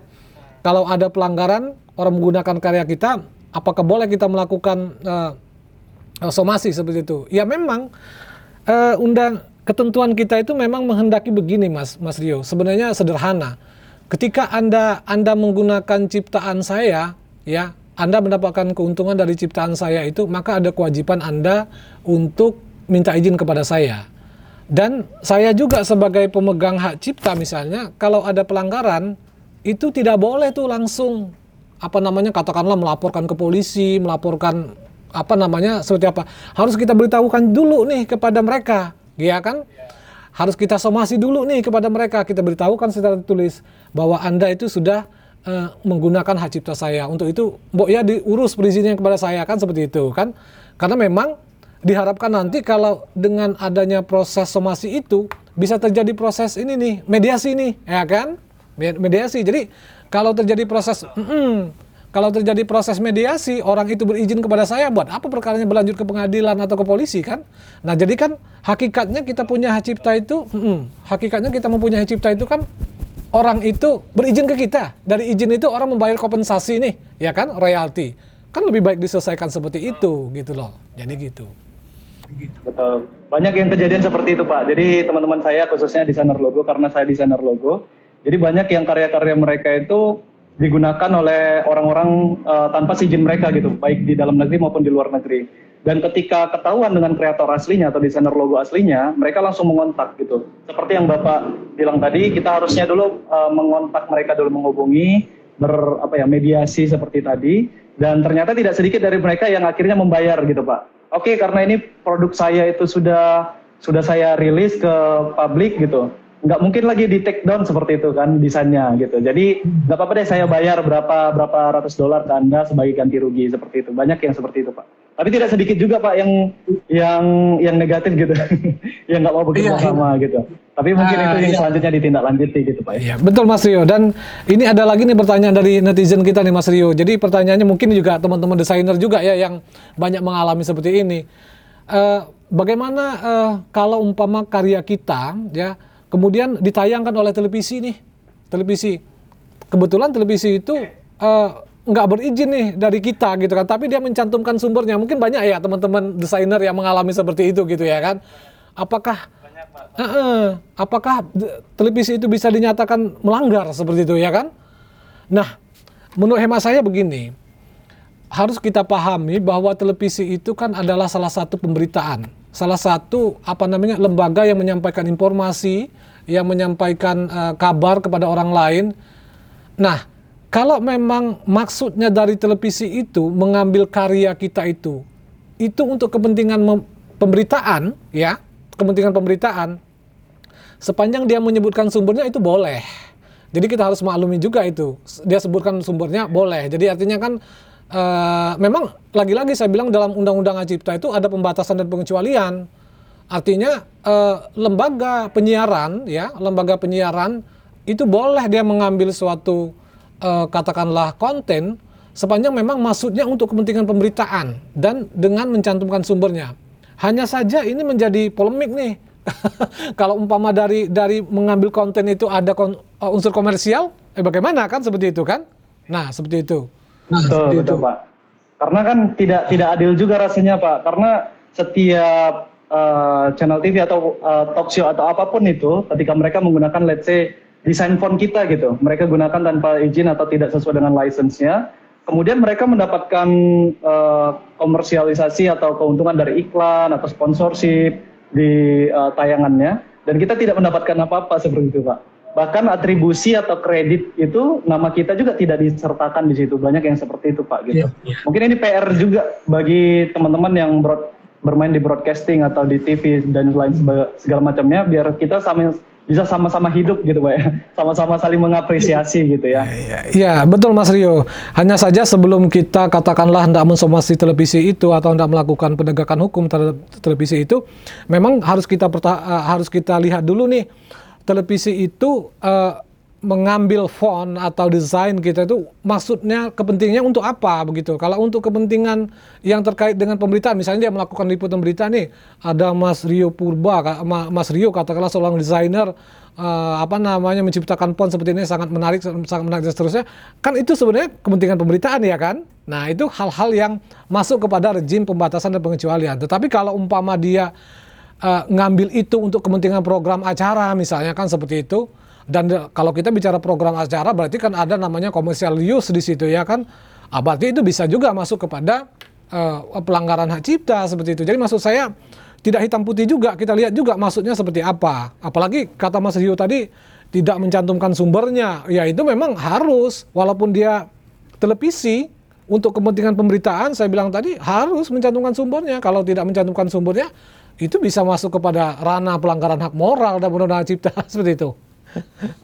Speaker 1: kalau ada pelanggaran orang menggunakan karya kita apakah boleh kita melakukan uh, somasi seperti itu? Ya memang uh, undang ketentuan kita itu memang menghendaki begini, Mas Mas Rio. Sebenarnya sederhana. Ketika Anda Anda menggunakan ciptaan saya, ya, Anda mendapatkan keuntungan dari ciptaan saya itu, maka ada kewajiban Anda untuk minta izin kepada saya. Dan saya juga sebagai pemegang hak cipta misalnya, kalau ada pelanggaran, itu tidak boleh tuh langsung apa namanya katakanlah melaporkan ke polisi, melaporkan apa namanya seperti apa. Harus kita beritahukan dulu nih kepada mereka, ya kan? Harus kita somasi dulu nih kepada mereka, kita beritahukan secara tertulis bahwa Anda itu sudah uh, menggunakan hak cipta saya. Untuk itu, Mbok ya diurus perizinnya kepada saya kan seperti itu kan. Karena memang diharapkan nanti kalau dengan adanya proses somasi itu bisa terjadi proses ini nih, mediasi nih, ya kan? Mediasi. Jadi kalau terjadi proses, mm, kalau terjadi proses mediasi, orang itu berizin kepada saya, buat apa perkaranya berlanjut ke pengadilan atau ke polisi kan? Nah jadi kan hakikatnya kita punya hak cipta itu, mm, hakikatnya kita mempunyai hak cipta itu kan orang itu berizin ke kita. Dari izin itu orang membayar kompensasi nih, ya kan, royalti. Kan lebih baik diselesaikan seperti itu, gitu loh. Jadi gitu.
Speaker 2: Betul. Banyak yang kejadian seperti itu Pak. Jadi teman-teman saya khususnya desainer logo karena saya desainer logo jadi banyak yang karya-karya mereka itu digunakan oleh orang-orang uh, tanpa izin mereka gitu, baik di dalam negeri maupun di luar negeri. Dan ketika ketahuan dengan kreator aslinya atau desainer logo aslinya, mereka langsung mengontak gitu. Seperti yang Bapak bilang tadi, kita harusnya dulu uh, mengontak mereka dulu menghubungi, ber apa ya mediasi seperti tadi. Dan ternyata tidak sedikit dari mereka yang akhirnya membayar gitu Pak. oke karena ini produk saya itu sudah sudah saya rilis ke publik gitu nggak mungkin lagi di take down seperti itu kan desainnya gitu jadi nggak apa-apa deh saya bayar berapa berapa ratus dolar ke anda sebagai ganti rugi seperti itu banyak yang seperti itu pak tapi tidak sedikit juga pak yang yang yang negatif gitu yang nggak mau bekerja
Speaker 1: Iya.
Speaker 2: sama gitu tapi mungkin
Speaker 1: Ah,
Speaker 2: itu yang
Speaker 1: iya.
Speaker 2: selanjutnya ditindaklanjuti gitu pak ya.
Speaker 1: Iya, betul Mas Rio. Dan ini ada lagi nih pertanyaan dari netizen kita nih Mas Rio. Jadi pertanyaannya mungkin juga teman-teman desainer juga ya yang banyak mengalami seperti ini. Eh, bagaimana eh, kalau umpama karya kita ya kemudian ditayangkan oleh televisi nih, televisi. Kebetulan televisi itu eh, nggak berizin nih dari kita gitu kan, tapi dia mencantumkan sumbernya. Mungkin banyak ya teman-teman desainer yang mengalami seperti itu gitu ya kan. Apakah Heeh. apakah d- televisi itu bisa dinyatakan melanggar seperti itu ya kan? Nah, menurut hemat saya begini, harus kita pahami bahwa televisi itu kan adalah salah satu pemberitaan, salah satu apa namanya lembaga yang menyampaikan informasi, yang menyampaikan eh, kabar kepada orang lain. Nah, kalau memang maksudnya dari televisi itu mengambil karya kita itu, itu untuk kepentingan pemberitaan, ya, kepentingan pemberitaan, sepanjang dia menyebutkan sumbernya itu boleh. Jadi kita harus maklumi juga itu. Dia sebutkan sumbernya boleh. Jadi artinya kan eh, memang lagi-lagi saya bilang dalam Undang-Undang Cipta itu ada pembatasan dan pengecualian. Artinya eh, lembaga penyiaran ya, lembaga penyiaran itu boleh dia mengambil suatu eh, katakanlah konten sepanjang memang maksudnya untuk kepentingan pemberitaan dan dengan mencantumkan sumbernya. Hanya saja ini menjadi polemik nih. Kalau umpama dari dari mengambil konten itu ada kon- uh, unsur komersial, eh bagaimana kan seperti itu kan? Nah seperti itu. Nah,
Speaker 2: Betul,
Speaker 1: seperti
Speaker 2: betul
Speaker 1: itu.
Speaker 2: Pak. Karena kan tidak tidak adil juga rasanya Pak. Karena setiap eh, channel TV atau eh, talk show atau apa pun itu, ketika mereka menggunakan let's say desain font kita gitu, mereka gunakan tanpa izin atau tidak sesuai dengan license-nya, kemudian mereka mendapatkan eh, komersialisasi atau keuntungan dari iklan atau sponsorship di eh, tayangannya, dan kita tidak mendapatkan apa-apa seperti itu Pak. Bahkan atribusi atau kredit itu nama kita juga tidak disertakan di situ. Banyak yang seperti itu Pak gitu. Mungkin ini PR juga bagi teman-teman yang broad- bermain di broadcasting atau di TV dan lain segala macamnya biar kita sama bisa sama-sama hidup gitu Pak ya. Sama-sama saling mengapresiasi gitu ya.
Speaker 1: Ya betul Mas Rio. Hanya saja sebelum kita katakanlah hendak mensomasi televisi itu atau hendak melakukan penegakan hukum terhadap televisi itu, memang harus kita perta- eh, harus kita lihat dulu nih televisi itu eh, mengambil font atau desain kita itu maksudnya kepentingannya untuk apa begitu. Kalau untuk kepentingan yang terkait dengan pemberitaan, misalnya dia melakukan liputan berita nih, ada Mas Rio Purba, Mas Rio katakanlah seorang desainer eh, apa namanya menciptakan font seperti ini sangat menarik, sangat menarik dan seterusnya. Kan itu sebenarnya kepentingan pemberitaan ya kan? Nah itu hal-hal yang masuk kepada rejim pembatasan dan pengecualian. Tetapi kalau umpama dia eh, ngambil itu untuk kepentingan program acara misalnya kan seperti itu dan de- kalau kita bicara program acara berarti kan ada namanya commercial use di situ ya kan? Ah, berarti itu bisa juga masuk kepada eh, pelanggaran hak cipta seperti itu. Jadi maksud saya tidak hitam putih juga kita lihat juga maksudnya seperti apa. Apalagi kata Mas Rio tadi tidak mencantumkan sumbernya. Ya itu memang harus walaupun dia televisi untuk kepentingan pemberitaan saya bilang tadi harus mencantumkan sumbernya. Kalau tidak mencantumkan sumbernya itu bisa masuk kepada ranah pelanggaran hak moral dan undang-undang cipta seperti itu.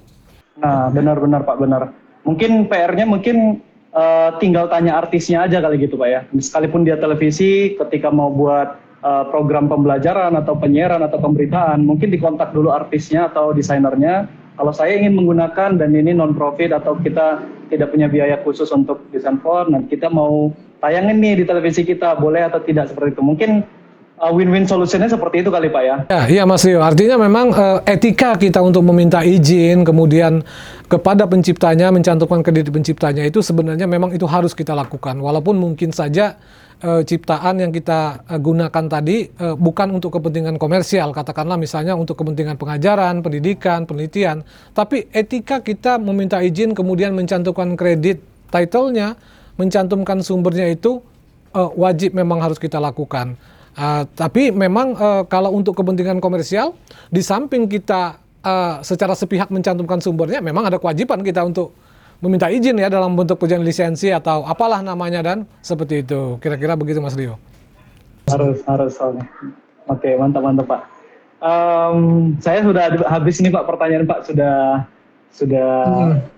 Speaker 2: Nah, benar-benar Pak benar. Mungkin PR-nya mungkin eh, tinggal tanya artisnya aja kali gitu Pak ya. Sekalipun dia televisi, ketika mau buat eh, program pembelajaran atau penyiaran atau pemberitaan, mungkin dikontak dulu artisnya atau desainernya. Kalau saya ingin menggunakan dan ini non profit atau kita tidak punya biaya khusus untuk desain font, dan kita mau tayangin nih di televisi kita, boleh atau tidak seperti itu. Mungkin win-win solutionnya seperti itu kali Pak ya.
Speaker 1: Ya, iya Mas Rio. Artinya memang eh, etika kita untuk meminta izin, kemudian kepada penciptanya mencantumkan kredit penciptanya itu sebenarnya memang itu harus kita lakukan. Walaupun mungkin saja eh, ciptaan yang kita eh, gunakan tadi eh, bukan untuk kepentingan komersial, katakanlah misalnya untuk kepentingan pengajaran, pendidikan, penelitian. Tapi etika kita meminta izin kemudian mencantumkan kredit title-nya, mencantumkan sumbernya itu eh, wajib memang harus kita lakukan. Uh, tapi memang uh, kalau untuk kepentingan komersial, di samping kita uh, secara sepihak mencantumkan sumbernya, memang ada kewajiban kita untuk meminta izin ya dalam bentuk perjanjian lisensi atau apalah namanya dan seperti itu. Kira-kira begitu Mas Rio.
Speaker 2: harus harus soalnya. Oke mantap mantap Pak. Em, saya sudah habis ini Pak pertanyaan Pak sudah sudah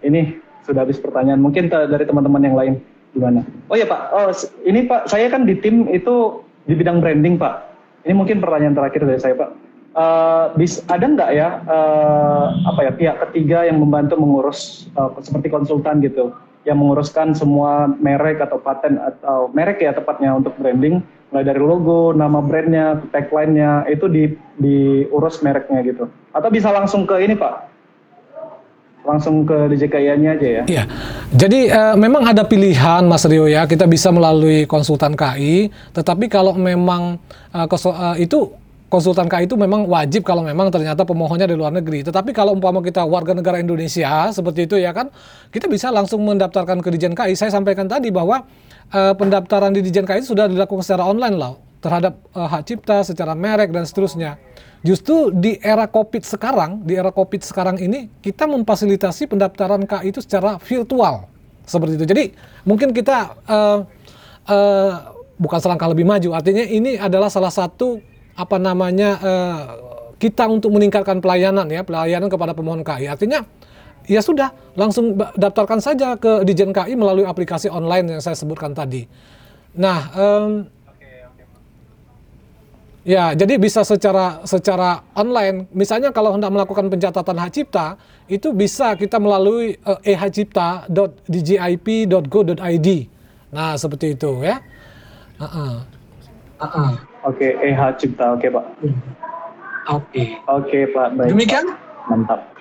Speaker 2: ini sudah habis pertanyaan. Mungkin dari teman-teman yang lain gimana? Oh ya Pak, oh ini Pak saya kan di tim itu di bidang branding Pak. Ini mungkin pertanyaan terakhir dari saya Pak. Eh, bis, ada nggak ya eh, apa ya pihak ketiga yang membantu mengurus eh, seperti konsultan gitu yang menguruskan semua merek atau paten atau merek ya tepatnya untuk branding mulai dari logo, nama brandnya, tagline-nya itu di diurus mereknya gitu. Atau bisa langsung ke ini Pak, langsung ke DJKIA-nya aja ya.
Speaker 1: Iya, jadi eh, memang ada pilihan Mas Rio ya, kita bisa melalui konsultan KI, tetapi kalau memang konsul- eh, itu konsultan KI itu memang wajib kalau memang ternyata pemohonnya dari luar negeri. Tetapi kalau umpama kita warga negara Indonesia seperti itu ya kan, kita bisa langsung mendaftarkan ke Dijen KI. Saya sampaikan tadi bahwa eh, pendaftaran di Dijen KI sudah dilakukan secara online loh terhadap eh, hak cipta, secara merek dan seterusnya. Justru di era COVID sekarang, di era COVID sekarang ini, kita memfasilitasi pendaftaran KI itu secara virtual. Seperti itu. Jadi mungkin kita eh, eh, bukan selangkah lebih maju. Artinya ini adalah salah satu apa namanya eh, kita untuk meningkatkan pelayanan ya, pelayanan kepada pemohon KI. Artinya ya sudah langsung daftarkan saja ke Dijen KI melalui aplikasi online yang saya sebutkan tadi. Nah, em, Ya, jadi bisa secara secara online. Misalnya kalau hendak melakukan pencatatan hak cipta, itu bisa kita melalui uh, ehcipta.djip.go.id. Nah, seperti itu ya. Uh-uh.
Speaker 3: Ah, ah.
Speaker 2: Oke, EH Cipta, oke Pak.
Speaker 3: Oke.
Speaker 2: Oke Pak, baik.
Speaker 3: Demikian?
Speaker 2: Mantap.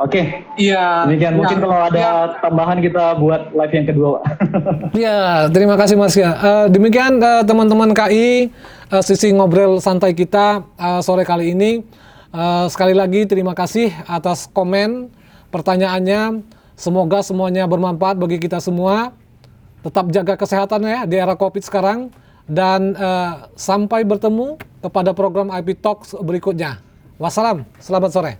Speaker 2: Oke,
Speaker 3: Iya.
Speaker 2: demikian. Mungkin
Speaker 3: Ya,
Speaker 2: kalau ada
Speaker 3: ya.
Speaker 2: tambahan kita buat live yang kedua Pak.
Speaker 1: Ya, terima kasih Mas ya. Eh, demikian eh, teman-teman KI eh, sisi ngobrol santai kita eh, sore kali ini. Eh, sekali lagi terima kasih atas komen pertanyaannya. Semoga semuanya bermanfaat bagi kita semua. Tetap jaga kesehatan ya di era Covid sekarang dan eh, sampai bertemu kepada program IP Talks berikutnya. Wassalam, selamat sore.